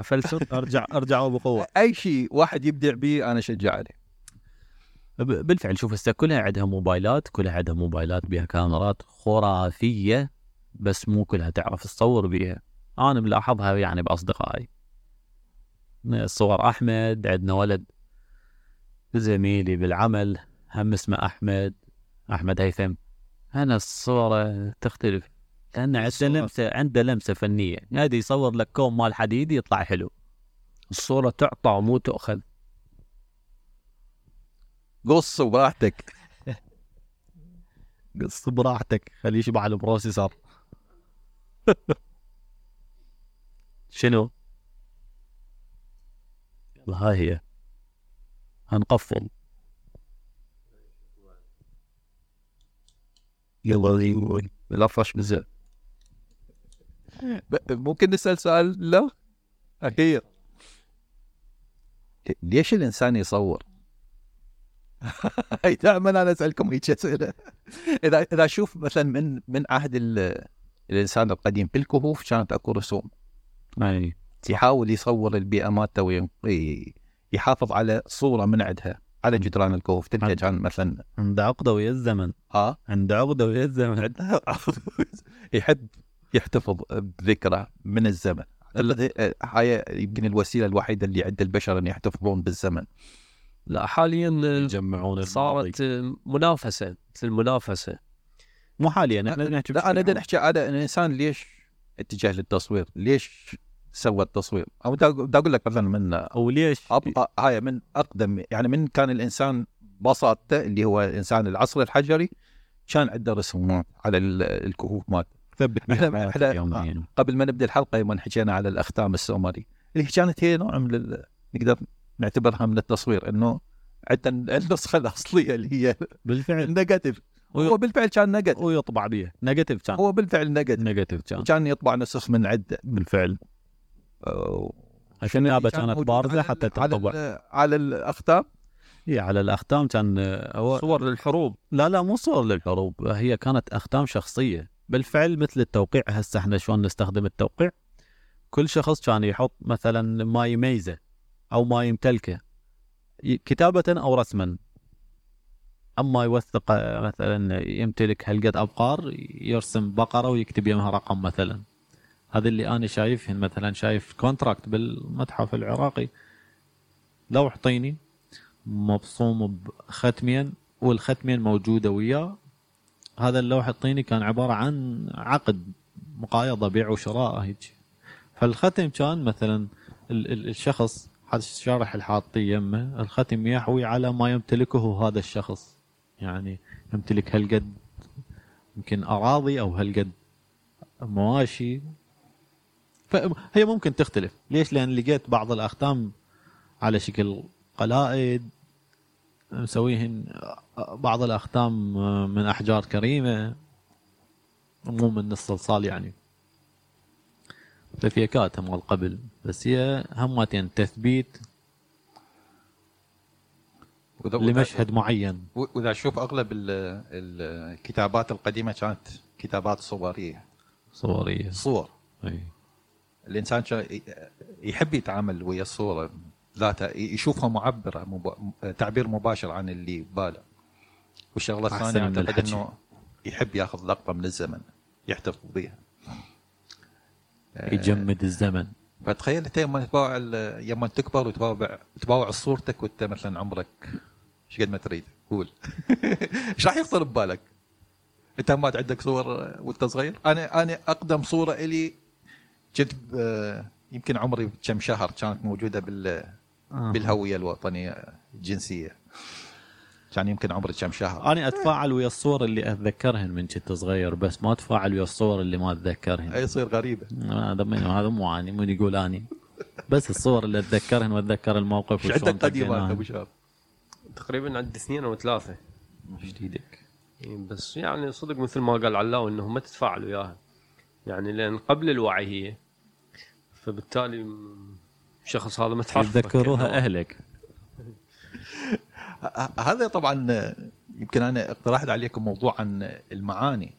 افلسف أرجع ارجعوا بقوة. *laughs* أي شيء واحد يبدع به أنا أشجع عليه. بالفعل. شوف هسه كلها عندها موبايلات كلها عندها موبايلات بها كاميرات خرافية بس مو كلها تعرف تصور بيها. أنا ملاحظها يعني بأصدقائي. صور أحمد عندنا ولد زميلي بالعمل هم اسمه أحمد. أحمد هيثم. أنا الصورة تختلف لأن عنده. لمسة عنده لمسة فنية. هذا يصور لك كوم مال حديد يطلع حلو. الصورة تعطى ومو تؤخذ. قص براحتك. *laughs* قص براحتك. خليه يشبع ال processor *laughs* شنو؟ يلا هاي هي. هنقفل. يلا بالافرش بزين ب- ممكن نسأل سؤال؟ لا؟ أخير. ليش الإنسان يصور؟ *laughs* دائما أنا أسألكم هيك أسئلة. إذا إذا أشوف مثلا من من عهد ال- الإنسان القديم بالكهوف كانت اكو رسوم. أي. يحاول يصور البيئة مالته وي- يحافظ على صورة من عندها على جدران الكهوف تلقى عن- كان مثلا عنده عقده ويا الزمن. ها؟ عنده عقده ويا الزمن. *laughs* يحب يحتفظ بذكرى من الزمن. ال- هاي يمكن الوسيلة الوحيدة اللي عند البشر إن يحتفظون بالزمن. لا حاليا يجمعون صارت منافسه مثل منافسه مو حاليا إحنا نحكي لا أنا نحكي على الانسان ليش اتجه للتصوير؟ ليش سوى التصوير؟ أو بدي أقول لك مثلا من أو ليش؟ ابقى هاي من أقدم يعني من كان الإنسان بساطته اللي هو الإنسان العصر الحجري كان عنده رسومات على ال- الكهوف مالته. ثبت بيها إحنا- يوميا. قبل ما نبدأ الحلقة يوم حكينا على الأختام السومري اللي كانت هي نوع من ال... نقدر نعتبرها من التصوير إنه عندنا النسخة الأصلية اللي هي بالفعل. النيجاتيف. هو بالفعل كان negative. ويطبع بيها negative كان. هو بالفعل negative. negative كان. وكان يطبع نسخ من عدة. بالفعل. أو- الكتابة كان كانت بارزة حتى ال- على على الاختام هي على الاختام كان آه، هو صور للحروب. لا لا مو صور للحروب. هي كانت اختام شخصية. بالفعل مثل التوقيع هسه إحنا شلون نستخدم التوقيع؟ كل شخص كان يحط مثلا ما يميزه أو ما يمتلكه كتابة أو رسما. أما يوثق آه، مثلا يمتلك هالقد أبقار يرسم بقرة ويكتب يمها رقم مثلا. هذا اللي أنا شايفهن مثلا شايف كونتراكت بالمتحف العراقي. لوح طيني مبصوم بختمين والختمين موجودة وياه. هذا اللوح الطيني كان عبارة عن عقد مقايضة بيع وشراء هيك. فالختم كان مثلا ال- ال- الشخص هذا الشارح الحاطي يمه الختم يحوي على ما يمتلكه هذا الشخص. يعني يمتلك هالقد يمكن أراضي أو هالقد مواشي. فهي ممكن تختلف. ليش؟ لأن لقيت بعض الأختام على شكل قلائد مسويهن بعض الأختام من أحجار كريمة مو من الصلصال يعني. ففيكات مال قبل بس هي همتين تثبيت وإذا- لمشهد معين. وإذا أشوف أغلب ال- الكتابات القديمة كانت كتابات صورية. صورية. صور. اي الانسان يحب يتعامل ويا الصورة ذاتها يشوفها معبرة مب... تعبير مباشر عن اللي بباله والشغلة الثانية اعتقد. إنه يحب ياخذ لقطة من الزمن يحتفظ بها يجمد الزمن فتخيل انت يوم تباوع يوم تكبر وتباوع تباوع صورتك وانت مثلا عمرك إيش قد ما تريد قول *laughs* إيش راح يخطر ببالك؟ أنت ما عندك صور وانت صغير؟ أنا أنا أقدم صورة إلي كنت ب- يمكن عمري كم شهر كانت موجودة بال بالهوية الوطنية الجنسية. كان يمكن عمري كم شهر. أنا أتفاعل ويا الصور اللي أتذكرهن من كنت صغير بس ما أتفاعل ويا الصور اللي ما أتذكرهن. أي يصير غريبة. هذا من هذا مو اني من يقول اني بس الصور اللي أتذكرهن وأتذكر الموقف إيش وشلون عندك قديمة. أبو شهر؟ تقريبا عندي اثنين أو ثلاثة. جديدك. بس يعني صدق مثل ما قال علاو انه ما تتفاعل وياها. يعني لأن قبل الوعي هي فبالتالي الشخص هذا ما تعرف يتذكروها أهلك. ه- *laughs* هذا طبعا يمكن أنا اقترحت عليكم موضوع عن المعاني.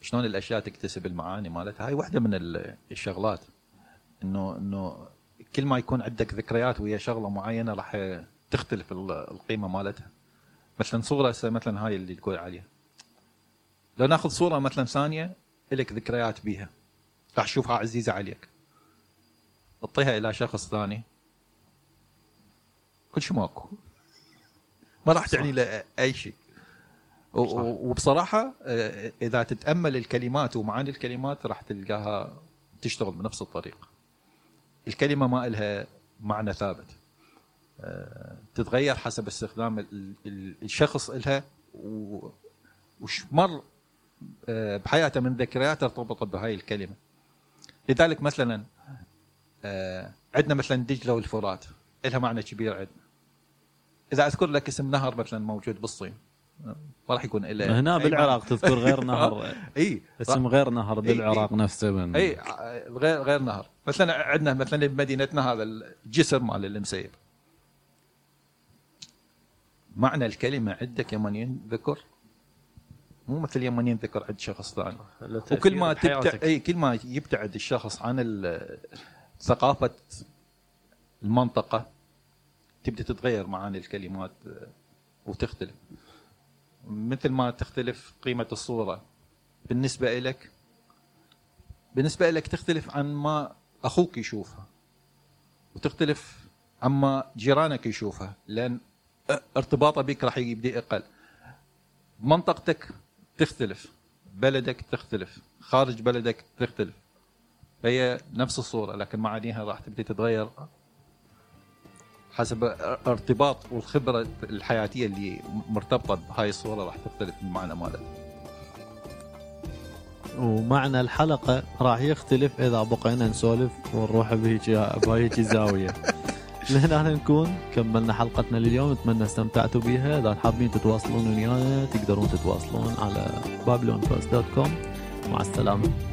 شلون الأشياء تكتسب المعاني مالتها. هاي واحدة من ال- الشغلات. انه إنه كل ما يكون عندك ذكريات ويا شغلة معينة راح تختلف ال- القيمة مالتها. مثلا صورة هسه مثلا هاي اللي تقول عليها. لو ناخذ صورة مثلا ثانية لك ذكريات بيها. راح تشوفها عزيزة عليك. تعطيها إلى شخص ثاني. كل شيء ماكو. ما راح تعني له أي شيء. وبصراحة آه، إذا تتأمل الكلمات ومعاني الكلمات راح تلقاها تشتغل بنفس الطريقة الكلمة ما لها معنى ثابت. آه، تتغير حسب استخدام ال- ال- الشخص لها وش مر آه، بحياته من ذكريات ارتبطت بهاي الكلمة. لذلك مثلا آه، عندنا مثلا دجلة والفرات لها معنى كبير عندنا. إذا أذكر لك اسم نهر مثلا موجود بالصين ما راح يكون له هنا بالعراق تذكر غير *laughs* نهر. إي اسم غير نهر بالعراق نفسه من إي غير غير نهر. مثلا عندنا مثلا بمدينتنا هذا الجسر مال المسيب معنى الكلمة عندك يوم ينذكر مو مثل يوم ينذكر عند شخص ثاني. وكل ما تبتع إي كل ما يبتعد الشخص عن ال- ثقافة المنطقة تبدأ تتغير معاني الكلمات آه، وتختلف. مثل ما تختلف قيمة الصورة. بالنسبة لك بالنسبة لك تختلف عن ما أخوك يشوفها وتختلف عما جيرانك يشوفها لأن ارتباطه بك راح يبدأ يقل. منطقتك تختلف بلدك تختلف خارج بلدك تختلف. هي نفس الصورة لكن معانيها راح تبدي تتغير حسب ارتباط والخبرة الحياتية اللي مرتبطة بهاي الصورة راح تختلف المعنى مالها ومعنى الحلقة راح يختلف إذا بقينا نسولف ونروح بهيك بهيك زاوية. *laughs* لهنا نكون كملنا حلقتنا لليوم نتمنى استمتعتوا بها إذا حابين تتواصلون ويانا تقدرون تتواصلون على babylonpost.com مع السلامة.